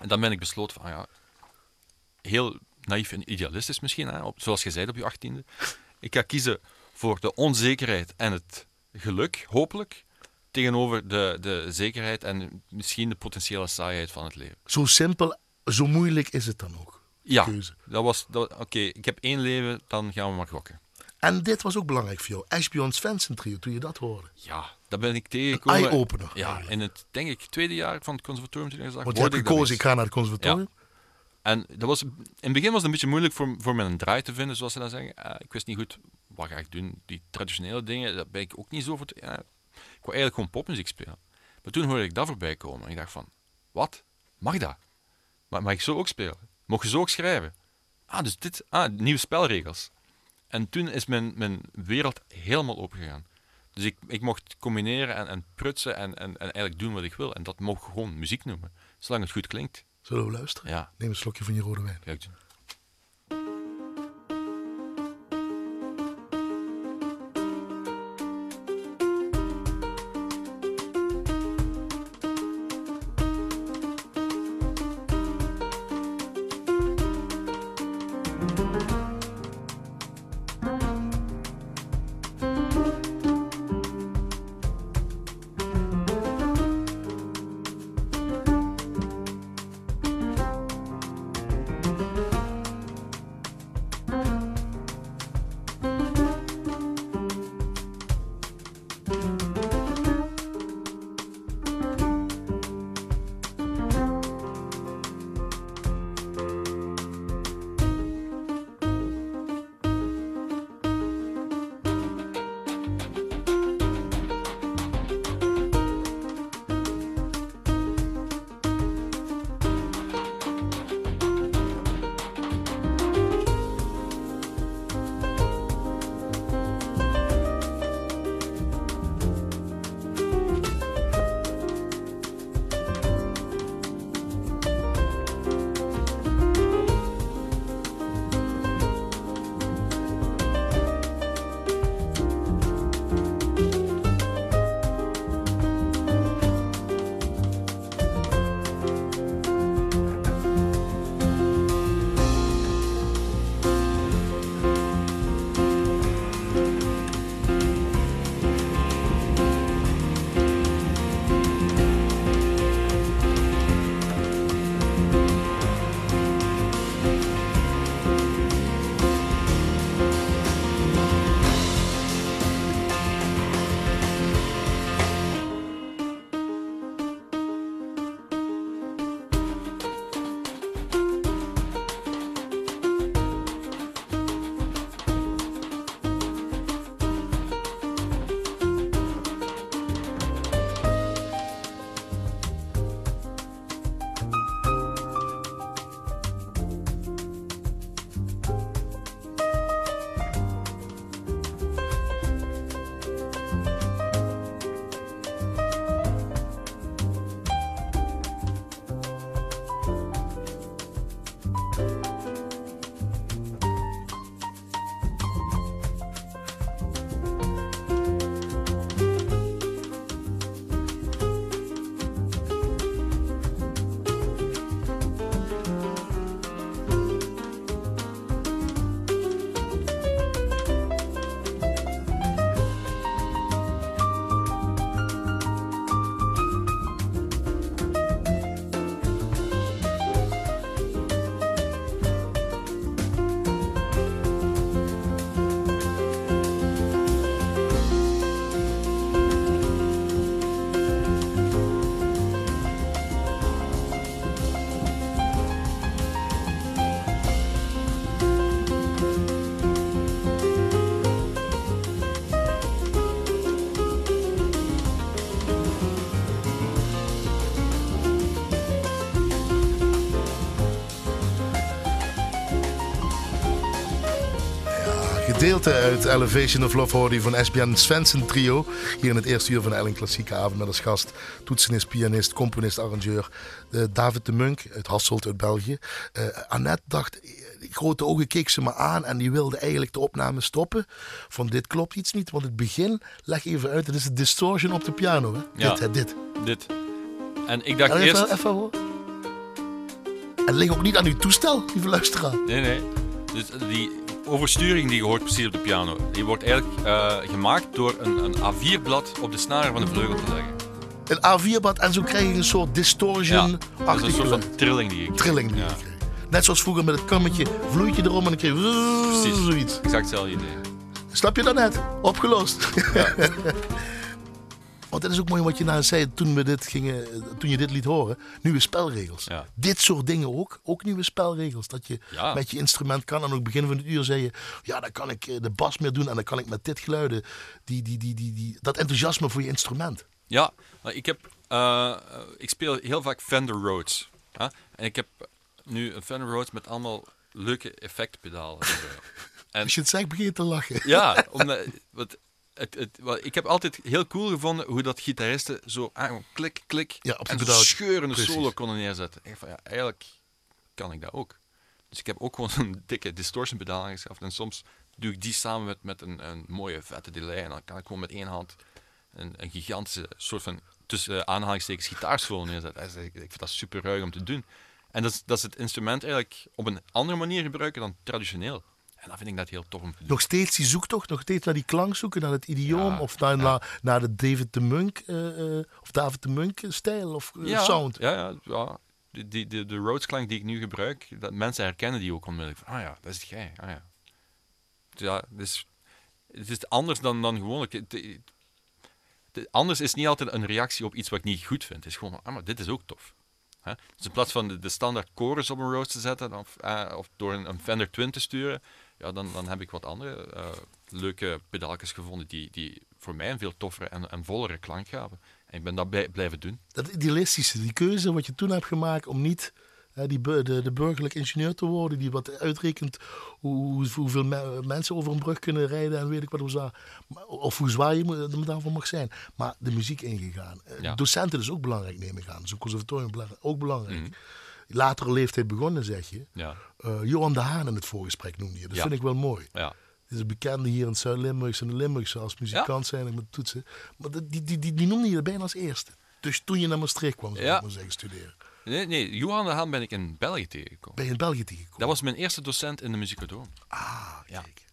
En dan ben ik besloten van, ja, heel naïef en idealistisch misschien, hè, op, zoals je zei op je achttiende. Ik ga kiezen voor de onzekerheid en het geluk, hopelijk, tegenover de, de zekerheid en misschien de potentiële saaiheid van het leven.
Zo simpel, zo moeilijk is het dan ook.
Ja,
Keuze.
dat was, dat, oké, ik heb één leven, dan gaan we maar gokken.
En dit was ook belangrijk voor jou. Ashbjorn Svensson trio, toen je dat hoorde.
Ja, dat ben ik tegengekomen.
eye-opener
Ja,
eigenlijk.
in het, denk ik, tweede jaar van het conservatorium toen zag,
Want je hebt gekozen, ik ga naar het conservatorium.
En dat was, in het begin was het een beetje moeilijk voor, voor mij een draai te vinden, zoals ze dat zeggen. Eh, ik wist niet goed, wat ga ik doen? Die traditionele dingen, daar ben ik ook niet zo voor. te- ja, ik wou eigenlijk gewoon popmuziek spelen. Maar toen hoorde ik dat voorbij komen en ik dacht van, wat? Mag dat? Maar mag ik zo ook spelen? Mag je zo ook schrijven? Ah, dus dit, ah, nieuwe spelregels. En toen is mijn, mijn wereld helemaal opengegaan. Dus ik, ik mocht combineren en, en prutsen en, en, en eigenlijk doen wat ik wil. En dat mocht gewoon muziek noemen, zolang het goed klinkt.
Zullen we luisteren?
Ja,
Neem een slokje van je rode wijn.
kijk.
Gedeelte uit Elevation of Love hoorde van Esbjörn Svensson trio. Hier in het eerste uur van de Ellen Klassieke Avond met als gast toetsenist, pianist, componist, arrangeur uh, David de Munk uit Hasselt uit België. Uh, Annette dacht, grote ogen keek ze me aan en die wilde eigenlijk de opname stoppen. Van dit klopt iets niet, want het begin, leg even uit, het is de distortion op de piano. Hè?
Ja.
Dit, hè, dit.
Dit. En ik dacht
Ja,
eerst...
even, even hoor. En ligt ook niet aan uw toestel, lieve luisteraar.
Nee, nee. Dus die oversturing die je hoort precies op de piano, die wordt eigenlijk eh, gemaakt door een, een A4-blad op de snaren van de vleugel te leggen.
Een A4-bad en zo krijg je een soort
Ja, dat is
distortion-achtige
een soort van trilling die je krijgt.
trilling die je
Ja,
krijgt. Net zoals vroeger met het kammetje, vloeit je erom en dan krijg je
precies.
zoiets.
Exact hetzelfde idee.
Snap je dat net? Opgelost. Want dat is ook mooi wat je nou zei toen, we dit gingen, toen je dit liet horen. Nieuwe spelregels.
Ja.
Dit soort dingen ook. Ook nieuwe spelregels. Dat je
Ja.
met je instrument kan. En ook begin van het uur zei je... Ja, dan kan ik eh, de bas meer doen. En dan kan ik met dit geluiden... Die, die, die, die, die, dat enthousiasme voor je instrument.
Ja, ik, heb, eh, eh, ik speel heel vaak Fender Rhodes. hè. En ik heb nu een Fender Rhodes met allemaal leuke effectpedalen. en,
Als je het zegt, begin je te lachen.
ja, omdat, het, het, wat, ik heb altijd heel cool gevonden hoe dat gitaristen zo ah, klik, klik
Ja,
en zo scheurende
Precies.
solo konden neerzetten. Ik van, ja, eigenlijk kan ik dat ook. Dus ik heb ook gewoon zo'n dikke distortion pedaal aangeschaft. En soms doe ik die samen met, met een, een mooie vette delay. En dan kan ik gewoon met één hand een, een gigantische soort van tussen eh, aanhalingstekens gitaarsolo neerzetten. Ik, ik vind dat super ruig om te doen. En dat is, dat is het instrument eigenlijk op een andere manier gebruiken dan traditioneel. En dat vind ik dat heel tof om te doen.
Nog steeds die zoektocht, nog steeds naar die klank zoeken, naar het idioom.
Ja,
of naar,
ja.
naar, naar de David de Munk, eh, eh, of David de Munk stijl of eh, sound.
Ja, ja, ja. De, de, de Rhodes-klank die ik nu gebruik, dat mensen herkennen die ook onmiddellijk. Van, ah ja, dat is jij. Ah ja. Ja, dus, het is anders dan, dan gewoonlijk. Het- het- het- anders is niet altijd een reactie op iets wat ik niet goed vind. Het is gewoon, ah, maar dit is ook tof. Hè? Dus in plaats van de, de standaard chorus op een Rhodes te zetten, of, of door een, een Fender Twin te sturen, ja, dan, dan heb ik wat andere eh, leuke pedaaltjes gevonden die, die voor mij een veel toffere en, en vollere klank gaven. En ik ben dat blijven doen.
Dat idealistische, die keuze wat je toen hebt gemaakt om niet hè, die, de, de burgerlijk ingenieur te worden, die wat uitrekent hoe, hoeveel me- mensen over een brug kunnen rijden en weet ik wat hoe zwaar, of hoe zwaar je het daarvoor mag zijn. Maar de muziek ingegaan. Eh,
Ja.
Docenten is ook belangrijk, neem ik aan. Zo'n conservatorium ook belangrijk.
Mhm.
Latere leeftijd begonnen, zeg je.
Ja,
Eh, Johan de Haan in het voorgesprek noemde je. Dat
Ja.
vind ik wel mooi.
ja.
Dit is een bekende hier in Zuid-Limburg en de Limburgse als muzikant zijn en met toetsen. Maar die, die, die, die, noemde je bijna als eerste. Dus toen je naar Maastricht kwam, zou ik maar zeggen, studeren.
Nee, nee, Johan de Haan ben ik in België tegengekomen.
Ben je in België tegengekomen?
Dat was mijn eerste docent in de muziekadroom.
Ah,
Ja.
kijk.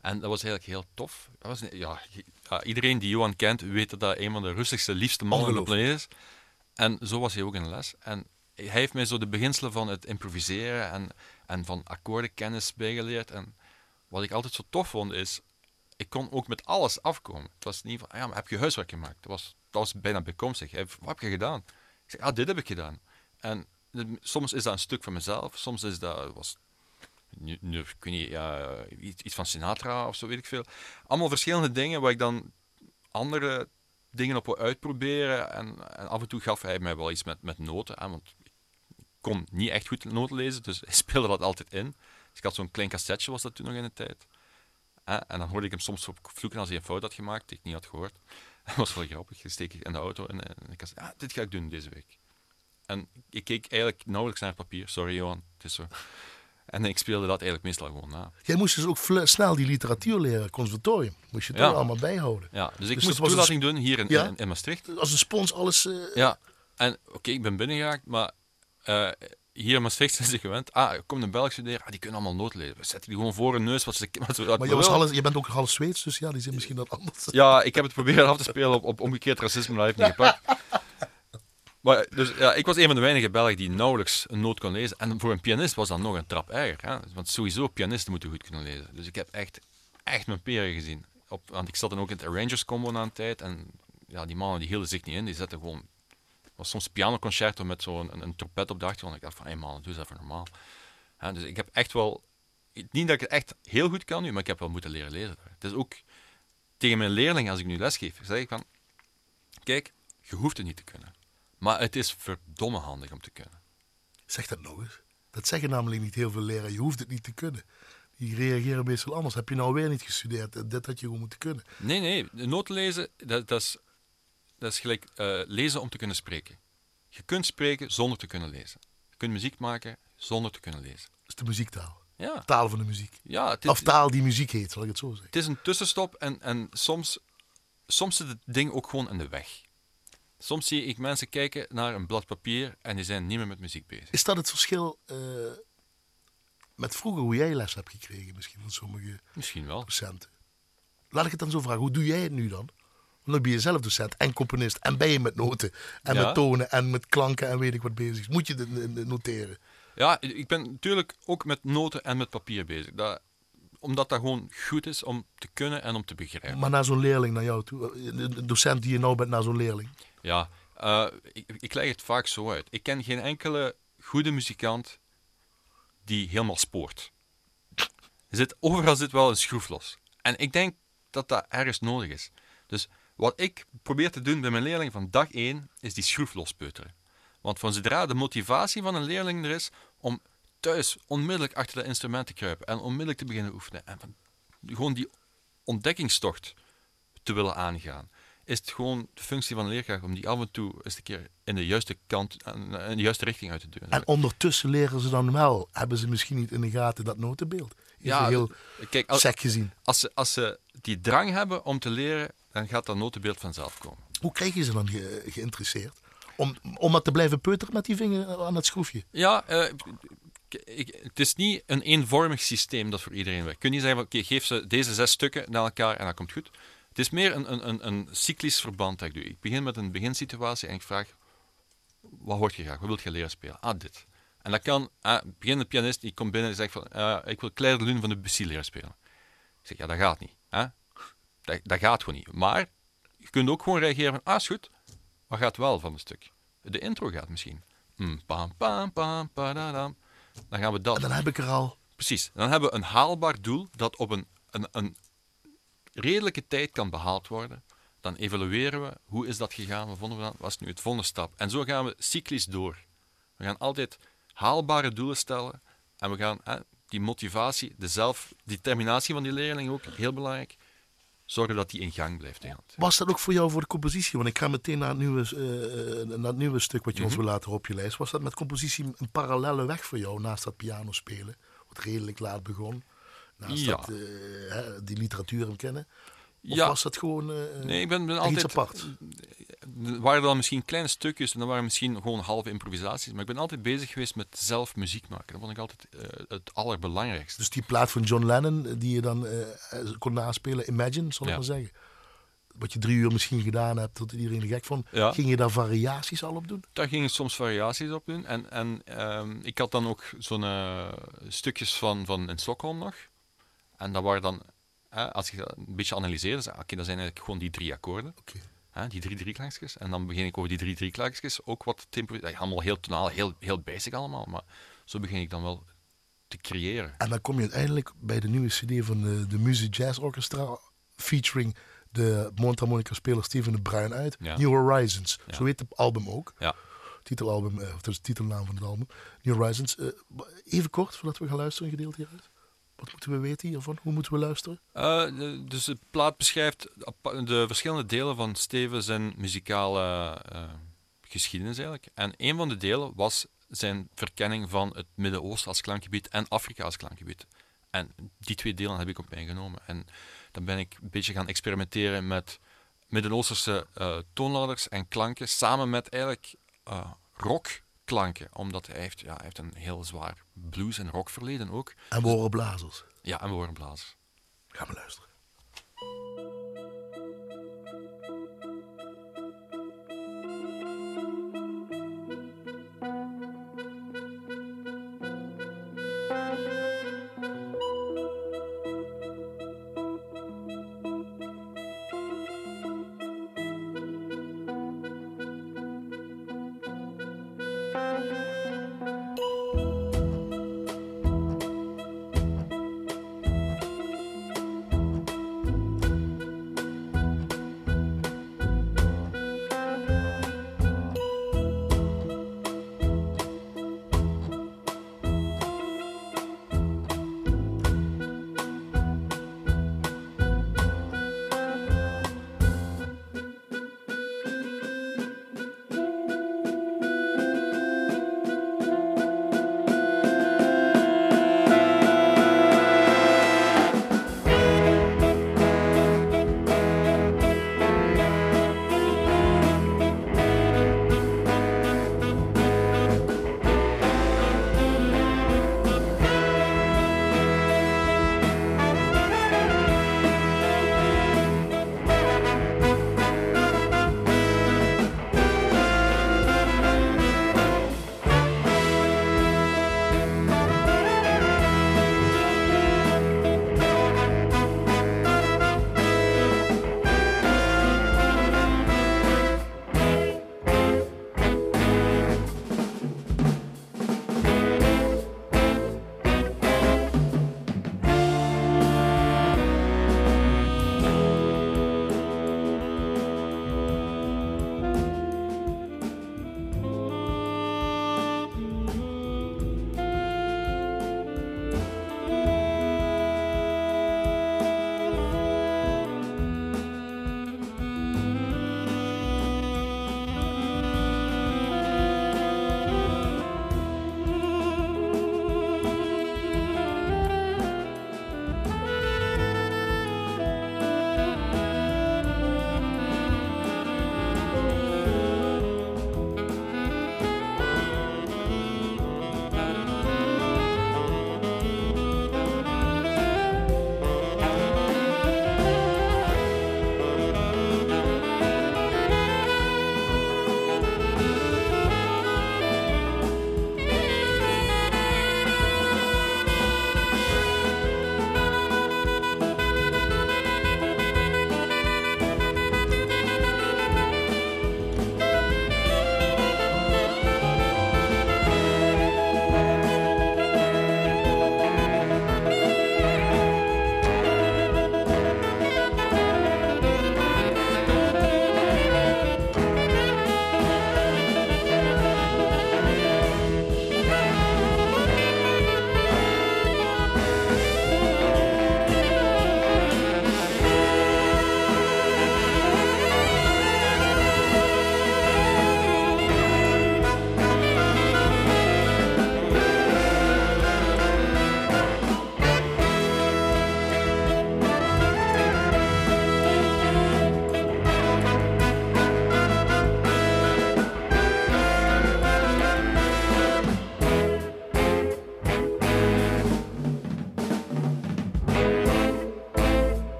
En dat was eigenlijk heel tof. Dat was, ja, iedereen die Johan kent, weet dat dat een van de rustigste, liefste mannen op de planeet is. En zo was hij ook in de les. En hij heeft mij zo de beginselen van het improviseren en, en van akkoordenkennis bijgeleerd. En wat ik altijd zo tof vond is, ik kon ook met alles afkomen. Het was niet van, ah ja, maar heb je huiswerk gemaakt? Dat was, dat bijna bijkomstig. Hij, wat heb je gedaan? Ik zeg, ah, dit heb ik gedaan. En soms is dat een stuk van mezelf, soms is dat, was nu, nu, ik ja, iets, van Sinatra of zo, weet ik veel. Allemaal verschillende dingen waar ik dan andere dingen op wil uitproberen. En, af en toe gaf hij mij wel iets met, met noten, hè, want kon niet echt goed noten lezen, dus hij speelde dat altijd in. Dus ik had zo'n klein cassetje, was dat toen nog in de tijd. En dan hoorde ik hem soms op vloeken als hij een fout had gemaakt, die ik niet had gehoord. Dat was wel grappig. Dan steek ik in de auto en, en ik zei, ah, dit ga ik doen deze week. En ik keek eigenlijk nauwelijks naar het papier. Sorry Johan, het is zo. En ik speelde dat eigenlijk meestal gewoon na.
Jij moest dus ook snel die literatuur leren, conservatorium. Moest je
Ja.
ook allemaal bijhouden.
Ja, dus ik
Dus
moest toelating doen hier in,
Ja?
in, Maastricht.
Als een spons alles... eh,
Ja, en oké, ik ben binnengeraakt, maar eh, hier in Maastricht zijn ze gewend. Ah, er komt een Belg studeren, ah, die kunnen allemaal noten lezen. We zetten die gewoon voor hun neus wat ze... Wat ze
maar je, was
willen.
half, je bent ook half Zweeds, dus ja, die zijn misschien dat anders.
Ja, ik heb het proberen af te spelen op, op omgekeerd racisme, maar dat heeft niet gepakt. Maar, dus, ja, ik was een van de weinige Belgen die nauwelijks een noot kon lezen. En voor een pianist was dat nog een trap erger. Hè? Want sowieso, pianisten moeten goed kunnen lezen. Dus ik heb echt, echt mijn peren gezien. Op, want ik zat dan ook in het Arrangers Combo na een tijd. En ja, die mannen die hielden zich niet in. Die zetten gewoon... Was soms pianoconcerto met zo'n een, een trompet op de achtergrond. Ik dacht van, hé hey man, doe eens even normaal. Dus ik heb echt wel... Niet dat ik het echt heel goed kan nu, maar ik heb wel moeten leren lezen. Het is ook tegen mijn leerlingen, als ik nu lesgeef, zeg ik van... Kijk, je hoeft het niet te kunnen. Maar het is verdomme handig om te kunnen.
Zeg dat nog eens. Dat zeggen namelijk niet heel veel leraren. Je hoeft het niet te kunnen. Die reageren meestal anders. Heb je nou weer niet gestudeerd? Dit had je gewoon moeten kunnen.
Nee, nee. De noten lezen, dat, dat, is, dat is gelijk eh, lezen om te kunnen spreken. Je kunt spreken zonder te kunnen lezen. Je kunt muziek maken zonder te kunnen lezen.
Dat is de muziektaal.
Ja,
Taal van de muziek.
ja het, is,
Of taal die muziek heet, zal ik het zo zeggen.
het is een tussenstop en, en soms, soms zit het ding ook gewoon in de weg. Soms zie ik mensen kijken naar een blad papier en die zijn niet meer met muziek bezig.
Is dat het verschil eh, met vroeger hoe jij les hebt gekregen misschien van sommige
Misschien wel.
docenten? Laat ik het dan zo vragen. Hoe doe jij het nu dan? Dan ben je zelf docent en componist en ben je met noten en
Ja.
met tonen en met klanken en weet ik wat bezig. Moet je dit eh, noteren?
Ja, ik ben natuurlijk ook met noten en met papier bezig. Dat, omdat dat gewoon goed is om te kunnen en om te begrijpen.
Maar naar zo'n leerling, naar jou toe, eh, de docent die je nou bent, naar zo'n leerling.
Ja, eh, ik, ik leg het vaak zo uit. Ik ken geen enkele goede muzikant die helemaal spoort. Er zit, overal zit wel een schroef los. En ik denk dat dat ergens nodig is. Dus wat ik probeer te doen bij mijn leerling van dag 1 is die schroef lospeuteren. Want van zodra de motivatie van een leerling er is om thuis onmiddellijk achter dat instrument te kruipen en onmiddellijk te beginnen oefenen en van, gewoon die ontdekkingstocht te willen aangaan, is het gewoon de functie van een leerkracht om die af en toe eens een keer in de juiste kant, in de juiste richting uit te duwen.
En ondertussen leren ze dan wel, hebben ze misschien niet in de gaten dat notenbeeld. Is heel
kijk, als,
gezien.
als, ze, als ze die drang hebben om te leren, dan gaat dat notenbeeld vanzelf komen.
Hoe krijg je ze dan ge- geïnteresseerd? Om, om maar te blijven peuteren met die vinger aan het schroefje.
Ja, eh, ik, het is niet een eenvormig systeem dat voor iedereen werkt. Je kunt niet zeggen, van, oké, geef ze deze zes stukken naar elkaar en dat komt goed. Het is meer een, een, een, een cyclisch verband dat ik doe. Ik begin met een beginsituatie en ik vraag, wat hoort je graag? Wat wilt je leren spelen? Ah, dit. En dat kan, ah, begin de pianist, die komt binnen en zegt van, ah, ik wil Claire de Lune van de Bussy leren spelen. Ik zeg, ja, dat gaat niet. Hè? Dat, dat gaat gewoon niet. Maar je kunt ook gewoon reageren van, ah, is goed. Wat gaat wel van een stuk? De intro gaat misschien. Mm, pam, pam, pam, padadam. Dan gaan we dat.
En dan heb ik er al.
Precies. Dan hebben we een haalbaar doel dat op een, een, een redelijke tijd kan behaald worden. Dan evalueren we hoe is dat gegaan, wat vonden we dan, wat is nu het volgende stap. En zo gaan we cyclisch door. We gaan altijd haalbare doelen stellen en we gaan die motivatie, de zelfdeterminatie van die leerling ook, heel belangrijk, zorgen dat die in gang blijft.
Was dat ook voor jou voor de compositie? Want ik ga meteen naar het nieuwe, eh, naar het nieuwe stuk wat je ons wil laten op je lijst. Was dat met compositie een parallelle weg voor jou naast dat piano spelen? Wat redelijk laat begon. Naast
Ja.
dat, eh, die literatuur en kennen. Of
Ja.
was dat gewoon eh,
Nee, ik ben, ben
echt iets
altijd...
apart?
Er waren dan misschien kleine stukjes en dan waren misschien gewoon halve improvisaties. Maar ik ben altijd bezig geweest met zelf muziek maken. Dat vond ik altijd eh, het allerbelangrijkste.
Dus die plaat van John Lennon, eh, die je dan kon naspelen, Imagine, zal ik
Ja.
maar zeggen. Wat je drie uur misschien gedaan hebt, tot iedereen er gek vond.
Ja.
Ging je daar variaties al op doen?
Daar gingen soms variaties op doen. En, en ehm, ik had dan ook zo'n stukjes van, van in Stockholm nog. En dat waren dan, als ik dat een beetje analyseerde, zei ik, oké, dat zijn eigenlijk gewoon die drie akkoorden. Hè, die drie drieklankjes. En dan begin ik over die drie drieklankjes ook wat te improviseren. Allemaal heel tonaal, heel, heel basic allemaal. Maar zo begin ik dan wel te creëren.
En dan kom je uiteindelijk bij de nieuwe CD van de, de Music Jazz Orchestra, featuring de mondharmonica-speler Steven de Bruin uit.
Ja.
New Horizons.
Ja.
Zo heet het album ook.
Ja.
Titelalbum, eh, of dat is de titelnaam van het album. New Horizons. Eh, even kort, voordat we gaan luisteren, een gedeelte hieruit. Wat moeten we weten hiervan? Hoe moeten we luisteren?
Eh, dus de plaat beschrijft de verschillende delen van Steven zijn muzikale eh, geschiedenis eigenlijk. En een van de delen was zijn verkenning van het Midden-Oosten als klankgebied en Afrika als klankgebied. En die twee delen heb ik op mij genomen. En dan ben ik een beetje gaan experimenteren met Midden-Oosterse eh, toonladders en klanken, samen met eigenlijk eh, rockklanken. Omdat hij heeft, ja, hij heeft een heel zwaar blues- en rockverleden ook.
En we horen blazers.
Ja, en we horen blazers.
Gaan we luisteren.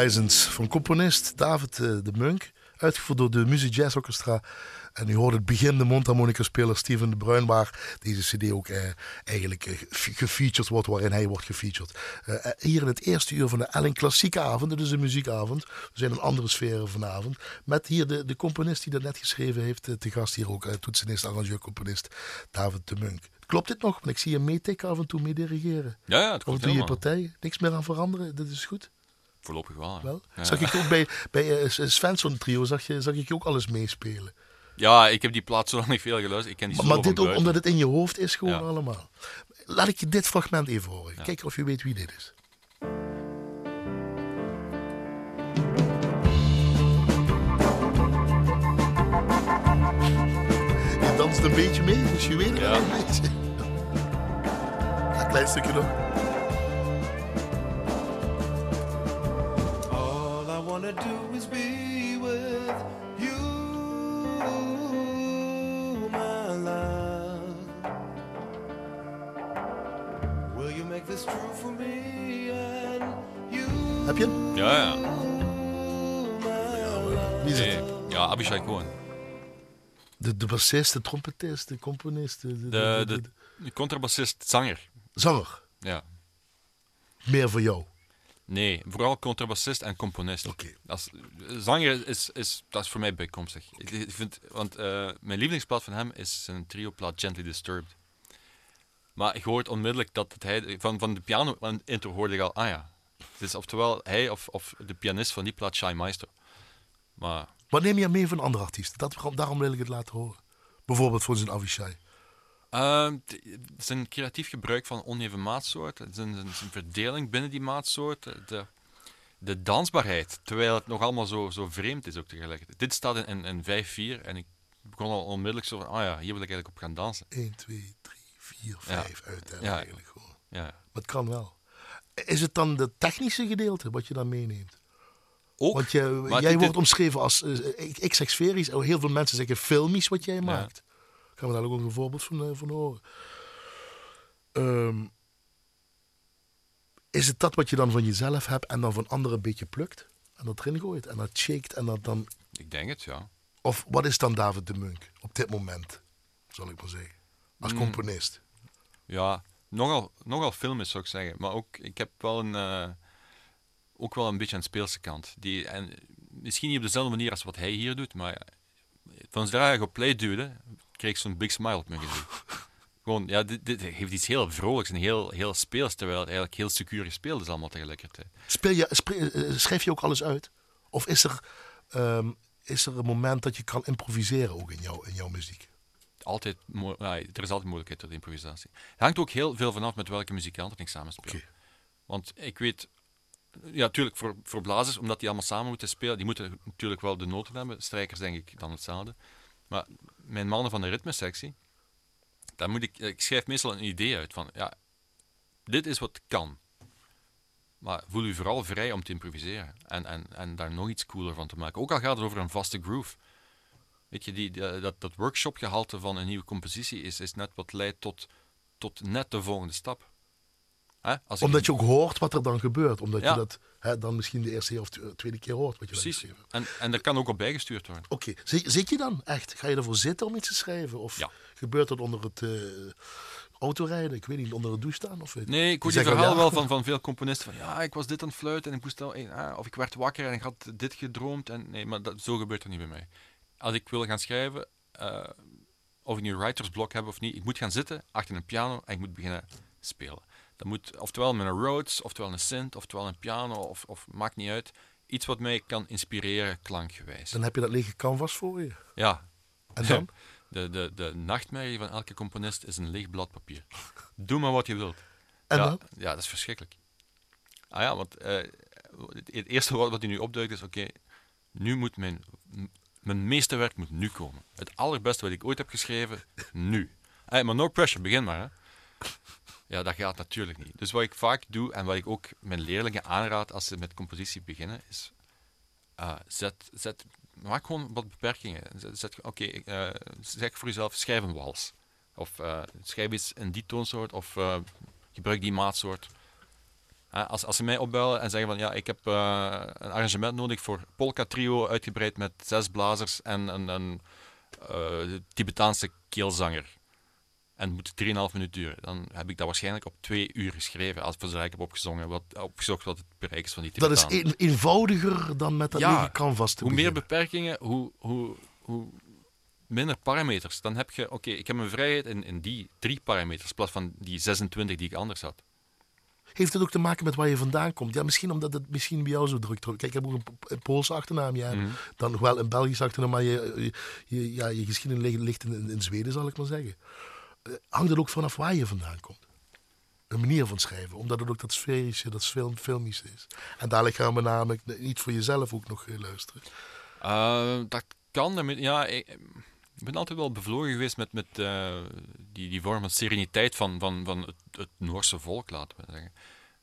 Horizons van componist David eh, de Munk. Uitgevoerd door de Music Jazz Orchestra. En u hoort het begin de mondharmonica-speler Steven de Bruin, waar deze cd ook eh, eigenlijk eh, gefeatured wordt, waarin hij wordt gefeatured. Eh, hier in het eerste uur van de Ellen Klassieke Avond, het is een muziekavond. We zijn in andere sferen vanavond. Met hier de, de componist die dat net geschreven heeft, te gast hier ook, toetsenist, arrangeur, componist David de Munk. Klopt dit nog? Want ik zie je meetikken af en toe mee dirigeren.
Ja, ja, het
Of
komt
doe je partij? Niks meer aan veranderen? Dit is goed?
Voorlopig wel. hè.
Wel?
Ja.
Zag ik ook bij, bij eh, Svensson trio, zag, je, zag ik je ook alles meespelen.
Ja, ik heb die plaat zo lang niet veel geluisterd. Ik ken die
Maar, maar dit ook omdat het in je hoofd is, gewoon
Ja.
allemaal. Laat ik je dit fragment even horen. Kijken of je weet wie dit is. Je danst een beetje mee, dus je weet het
Ja.
een beetje. Een klein stukje nog.
Wanna do is be with you, my love. Will you make this true for me and you,
Heb je hem?
Ja, ja.
Wie is
Nee,
het?
ja, Abishai Cohen.
De, de bassist, de trompetist, de componist, de, de,
De,
de-
de,
de-
de contrabassist, zanger.
zanger.
Ja.
Meer voor jou.
Nee, vooral contrabassist en componist.
Oké.
Zanger is, is, dat is voor mij bijkomstig. Ik, ik vind, want eh, mijn lievelingsplaat van hem is zijn trioplaat Gently Disturbed. Maar je hoort onmiddellijk dat het hij... Van, van de piano intro hoorde ik al, ah ja. Het is oftewel hij of, of de pianist van die plaat, Shai Meister. Maar
Wat neem je mee van andere artiesten? Dat, daarom wil ik het laten horen. Bijvoorbeeld voor zijn Avishai.
Ehm, t- zijn creatief gebruik van oneven maatsoorten, zijn, zijn, zijn verdeling binnen die maatsoorten, de, de dansbaarheid, terwijl het nog allemaal zo, zo vreemd is ook tegelijkertijd. Dit staat in, in, in 5-4 en ik begon al onmiddellijk zo van, ah ja, hier wil ik eigenlijk op gaan dansen.
1, 2, 3, 4,
Ja.
5 uittellen
Ja.
eigenlijk gewoon.
Ja.
Maar het kan wel. Is het dan het technische gedeelte wat je dan meeneemt?
Ook,
Want je, jij
dit-
wordt omschreven als, eh, ik, ik zeg sferisch, heel veel mensen zeggen filmisch wat jij maakt. Gaan we daar ook een voorbeeld van, eh, van horen. Ehm, is het dat wat je dan van jezelf hebt en dan van anderen een beetje plukt? En dat erin gooit en dat shakt en dat dan...
ik denk het, ja.
Of wat is dan David de Munk op dit moment, zal ik maar zeggen. Als
Mm.
componist.
Ja, nogal, nogal filmisch zou ik zeggen. Maar ook, ik heb wel een, eh, ook wel een beetje een speelse kant. Die, en misschien niet op dezelfde manier als wat hij hier doet, maar van zodra ik op play duwde, kreeg ik zo'n big smile op mijn gezicht. Gewoon, ja, dit, dit heeft iets heel vrolijks en heel, heel speels, terwijl het eigenlijk heel secuur gespeeld is allemaal tegelijkertijd.
Speel je, spre- eh, schrijf je ook alles uit? Of is er, ehm, is er een moment dat je kan improviseren ook in, jou, in jouw muziek?
Altijd, mo- ja, er is altijd mogelijkheid tot improvisatie. Het hangt ook heel veel vanaf met welke muzikanten ik samenspeel.
Oké.
Want ik weet, ja, natuurlijk voor, voor blazers, omdat die allemaal samen moeten spelen, die moeten natuurlijk wel de noten hebben. Strijkers denk ik dan hetzelfde. Maar mijn mannen van de ritmesectie, daar moet ik, ik schrijf meestal een idee uit van, ja, dit is wat kan. Maar voel u vooral vrij om te improviseren en, en, en daar nog iets cooler van te maken. Ook al gaat het over een vaste groove. Weet je, die, die- dat, dat workshopgehalte van een nieuwe compositie is, is net wat leidt tot, tot net de volgende stap. Hè? Als ik-
Omdat je ook hoort wat er dan gebeurt. Omdat
Ja.
je dat hè, dan misschien de eerste of tweede keer hoort. Wat je
Precies. En, en er kan ook op bijgestuurd worden.
Oké, Zit- zit je dan echt? Ga je ervoor zitten om iets te schrijven? Of
Ja.
gebeurt dat onder het eh, autorijden? Ik weet niet, onder het douche staan? Of,
Nee, ik hoor
Die
verhaal
ja.
wel van, van veel componisten. Van, ja, ik was dit aan het fluiten en ik moest wel... ah, of ik werd wakker en ik had dit gedroomd. En, nee, maar dat, zo gebeurt het niet bij mij. Als ik wil gaan schrijven, eh, of ik nu een writersblok heb of niet, ik moet gaan zitten achter een piano en ik moet beginnen spelen. Dat moet oftewel met een Rhodes, oftewel een synth, oftewel een piano, of, of maakt niet uit. Iets wat mij kan inspireren, klankgewijs.
Dan heb je dat lege canvas voor je.
Ja.
En dan?
De, de, de nachtmerrie van elke componist is een leeg blad papier. Doe maar wat je wilt.
En
ja,
dan?
Ja, dat is verschrikkelijk. Ah ja, want eh, het eerste wat, wat u nu opduikt is, oké, nu moet mijn, mijn meeste werk moet nu komen. Het allerbeste wat ik ooit heb geschreven, nu. Eh, maar no pressure, begin maar. Hè. Ja, dat gaat natuurlijk niet. Dus wat ik vaak doe, en wat ik ook mijn leerlingen aanraad als ze met compositie beginnen, is ah, zet, zet, maak gewoon wat beperkingen. Zet, oké, eh, zeg voor jezelf, schrijf een wals. Of eh, schrijf iets in die toonsoort, of eh, gebruik die maatsoort. Als, als ze mij opbellen en zeggen van ja, ik heb eh, een arrangement nodig voor polka trio uitgebreid met zes blazers en een, een eh, Tibetaanse keelzanger. En het moet 3,5 minuten duren. Dan heb ik dat waarschijnlijk op twee uur geschreven. Als ik heb opgezongen, wat, opgezocht wat het bereik is van die
Dat is
Tibetanen.
een- eenvoudiger dan met dat
Ja,
lege canvas te
Hoe meer beperkingen, hoe, hoe, hoe minder parameters. Dan heb je, oké, ik heb mijn vrijheid in, in die drie parameters, in plaats van die 26 die ik anders had.
Heeft het ook te maken met waar je vandaan komt? Ja, misschien omdat het misschien bij jou zo druk. Kijk, ik heb ook een, Poolse achternaam. Ja.
Mhm.
Dan nog wel een Belgische achternaam, maar je, je, ja, je geschiedenis ligt, ligt in, in Zweden, zal ik maar zeggen. Eh, hangt het ook vanaf waar je vandaan komt? Een manier van schrijven, omdat het ook dat sferische, dat film, is. En dadelijk gaan we namelijk niet voor jezelf ook nog luisteren.
Eh, dat kan. Ja, ik, ben altijd wel bevlogen geweest met, met eh, die, die vorm van sereniteit van, van, van het, het Noorse volk, laten we zeggen.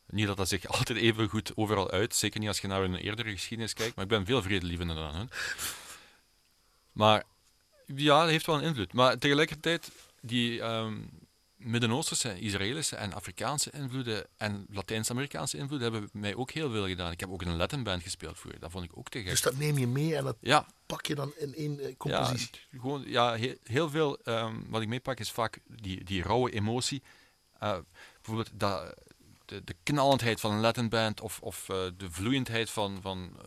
Niet dat dat zich altijd even goed overal uit, zeker niet als je naar een eerdere geschiedenis kijkt, maar ik ben veel vredelievender dan hun. Maar ja, dat heeft wel een invloed. Maar tegelijkertijd, die ehm, Midden-Oosterse, Israëlische en Afrikaanse invloeden en Latijns-Amerikaanse invloeden hebben mij ook heel veel gedaan. Ik heb ook in een Latin band gespeeld vroeger, dat vond ik ook te gek.
Dus dat neem je mee en dat
Ja,
pak je dan in één eh,
ja,
compositie.
het- gewoon, ja heel, heel veel ehm, wat ik meepak is vaak die, die rauwe emotie. Eh, bijvoorbeeld dat, de, de knallendheid van een Latin band of, of eh, de vloeiendheid van, van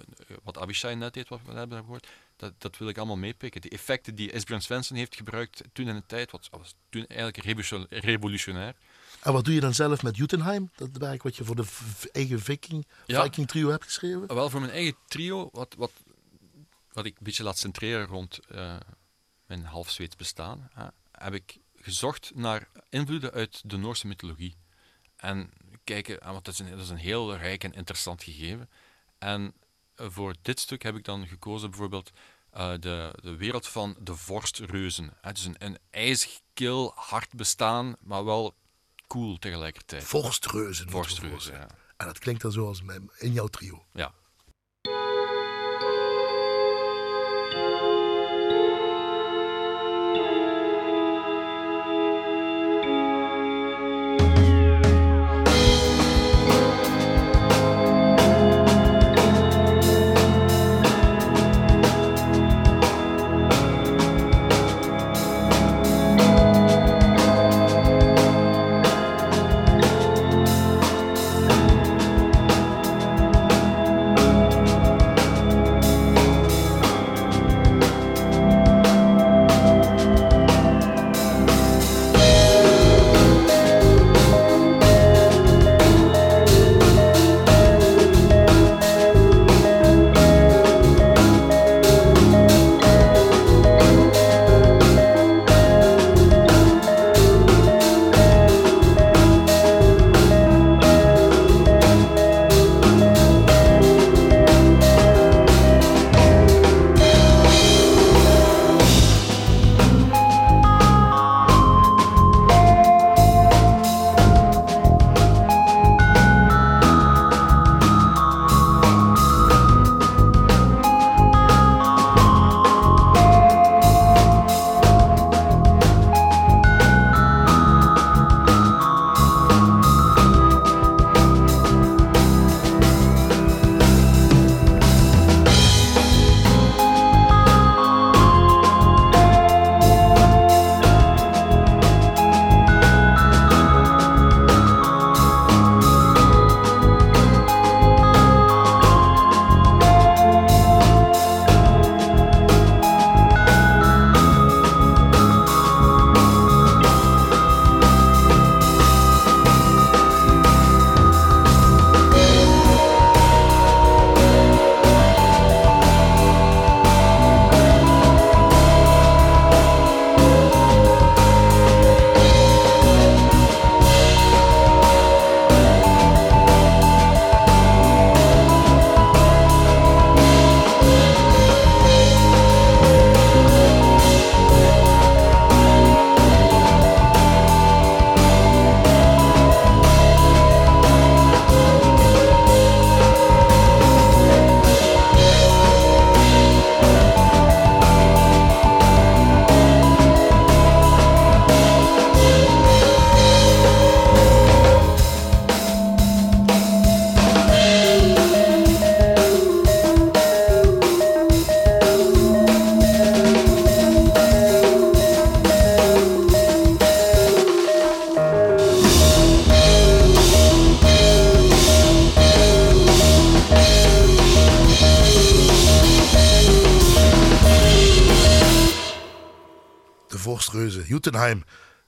wat Avishai net deed, wat we net hebben gehoord. Dat, dat wil ik allemaal meepikken. De effecten die Esbjörn Svensson heeft gebruikt toen in de tijd, wat was toen eigenlijk revolution- revolutionair.
En wat doe je dan zelf met Jotunheim? Dat werk wat je voor de eigen Viking,
Ja.
Viking trio hebt geschreven?
Wel, voor mijn eigen trio, wat, wat, wat ik een beetje laat centreren rond eh, mijn half Zweeds bestaan, heb ik gezocht naar invloeden uit de Noorse mythologie. En kijken, ah, want dat is, een, dat is een heel rijk en interessant gegeven. En voor dit stuk heb ik dan gekozen bijvoorbeeld eh, de, de wereld van de vorstreuzen. Het is een, een ijzig, kil, hard bestaan, maar wel cool tegelijkertijd.
Vorstreuzen.
Vorstreuzen, ja.
En dat klinkt dan zoals in jouw trio.
ja.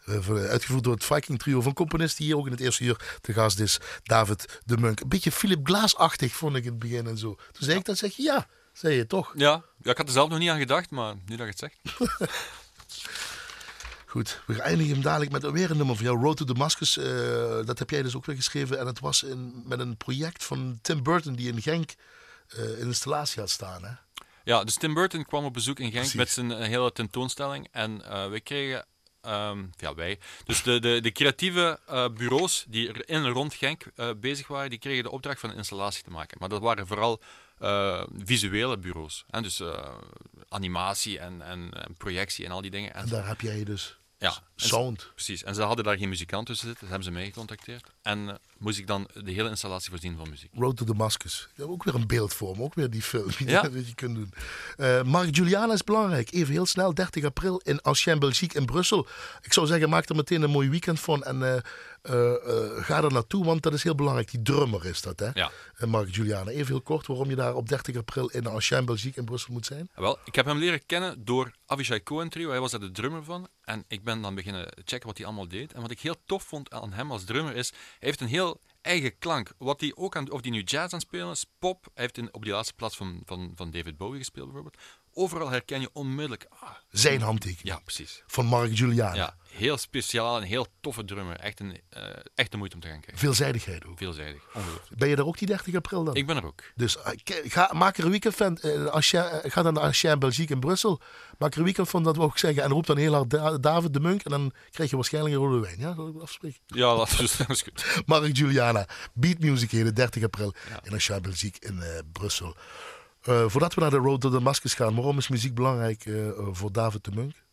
Eh, uitgevoerd door het Viking Trio van componist die hier ook in het eerste uur te gast is, David de Munk. Een beetje Philip Glaas-achtig vond ik in het begin en zo. Toen zei ik dat, zeg je ja, zei je toch?
Ja, ja, ik had er zelf nog niet aan gedacht, maar nu dat je het zegt.
Goed, we eindigen hem dadelijk met weer een nummer van jou, Road to Damascus. eh, dat heb jij dus ook weer geschreven en het was in, met een project van Tim Burton die in Genk eh, een installatie had staan. Hè?
Ja, dus Tim Burton kwam op bezoek in Genk
Precies.
met zijn hele tentoonstelling. En eh wij kregen, ehm, ja wij, dus de, de, de creatieve eh, bureaus die er in en rond Genk eh, bezig waren, die kregen de opdracht van een installatie te maken. Maar dat waren vooral eh, visuele bureaus. Hè? Dus animatie en, en, en projectie en al die dingen. En
En daar heb jij dus
Ja, en
sound.
precies. En ze hadden daar geen muzikant tussen zitten, dus hebben ze mij gecontacteerd. En eh, moest ik dan de hele installatie voorzien van muziek.
Road to Damascus. Ja, ook weer een beeldvorm, ook weer die film die
Ja.
dat je kunt doen. Eh Marc Juliana is belangrijk. Even heel snel, 30 april in Ancien Belgique in Brussel. Ik zou zeggen, maak er meteen een mooi weekend van en eh, ga er naartoe, want dat is heel belangrijk. Die drummer is dat, hè?
Ja.
En Marc Juliana. Even heel kort waarom je daar op 30 april in Ancien Belgique in Brussel moet zijn.
Wel, ik heb hem leren kennen door Avishai Cohen Trio. Hij was daar de drummer van. En ik ben dan beginnen checken wat hij allemaal deed. En wat ik heel tof vond aan hem als drummer is, hij heeft een heel eigen klank. Wat hij ook aan, of die nu jazz aan het spelen is, pop. Hij heeft in, op die laatste plaats van, van, van David Bowie gespeeld bijvoorbeeld. Overal herken je onmiddellijk, ah,
Zijn handtekening.
ja precies.
Van Marc Juliana.
Ja, heel speciaal en heel toffe drummer. Echt een, eh, echt de moeite om te gaan kijken.
Veelzijdigheid ook.
Veelzijdig, ongelooflijk.
Ben je daar ook die 30 april dan?
Ik ben er ook.
Dus eh, ga, maak er een weekend van. Ancien- eh, ga dan naar Ancien Belgique in Brussel. Maak er een weekend van, dat wou ik zeggen. En roep dan heel hard Da- David de Munk. En dan krijg je waarschijnlijk een rode wijn. Ja, dat afspreken.
Ja, dat is, dat is goed.
Mark Juliana, Beat Music hier de 30 april in Ancien Belgique in Brussel. Eh, voordat we naar de Road to Damascus gaan, waarom is muziek belangrijk eh, voor David de Munk?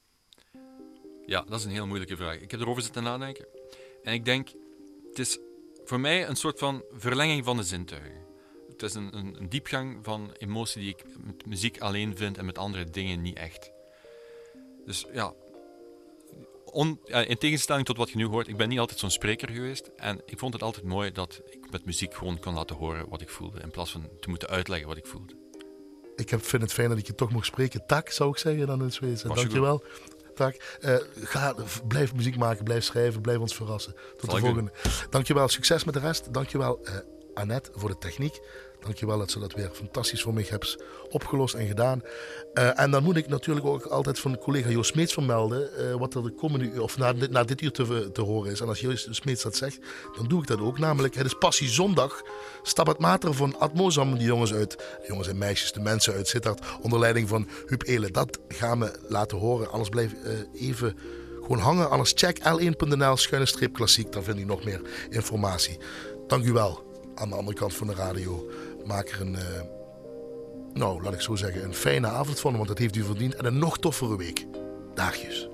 Ja, dat is een heel moeilijke vraag. Ik heb erover zitten nadenken. En ik denk, het is voor mij een soort van verlenging van de zintuigen. Het is een, een, een diepgang van emotie die ik met muziek alleen vind en met andere dingen niet echt. Dus ja, in tegenstelling tot wat je nu hoort, ik ben niet altijd zo'n spreker geweest. En ik vond het altijd mooi dat ik met muziek gewoon kon laten horen wat ik voelde, in plaats van te moeten uitleggen wat ik voelde.
Ik heb, vind het fijn dat ik je toch mocht spreken. Tak, zou ik zeggen dan in Zweeds.
Was je
Dankjewel. Tak. Eh, ga, blijf muziek maken, blijf schrijven, blijf ons verrassen. Tot
Zal
de volgende. Dankjewel, succes met de rest. Dankjewel eh Annette voor de techniek. Dankjewel dat ze dat weer fantastisch voor mij hebt opgelost en gedaan. Eh, en dan moet ik natuurlijk ook altijd van collega Joost Smeets vermelden eh, wat er de komende uur, of na, dit- uur te, te horen is. En als Joost Smeets dat zegt, dan doe ik dat ook. Namelijk, het is Passie Zondag. Stabat Mater van Atmozam, die jongens uit, de jongens en meisjes, de mensen uit Sittard, onder leiding van Huub Elen. Dat gaan we laten horen. Alles blijft eh, even gewoon hangen. Alles check l1.nl, schuine streep klassiek. Daar vind ik nog meer informatie. Dank u wel aan de andere kant van de radio. Maak er een, eh, nou laat ik zo zeggen, een fijne avond van, want dat heeft u verdiend. En een nog toffere week. Daagjes.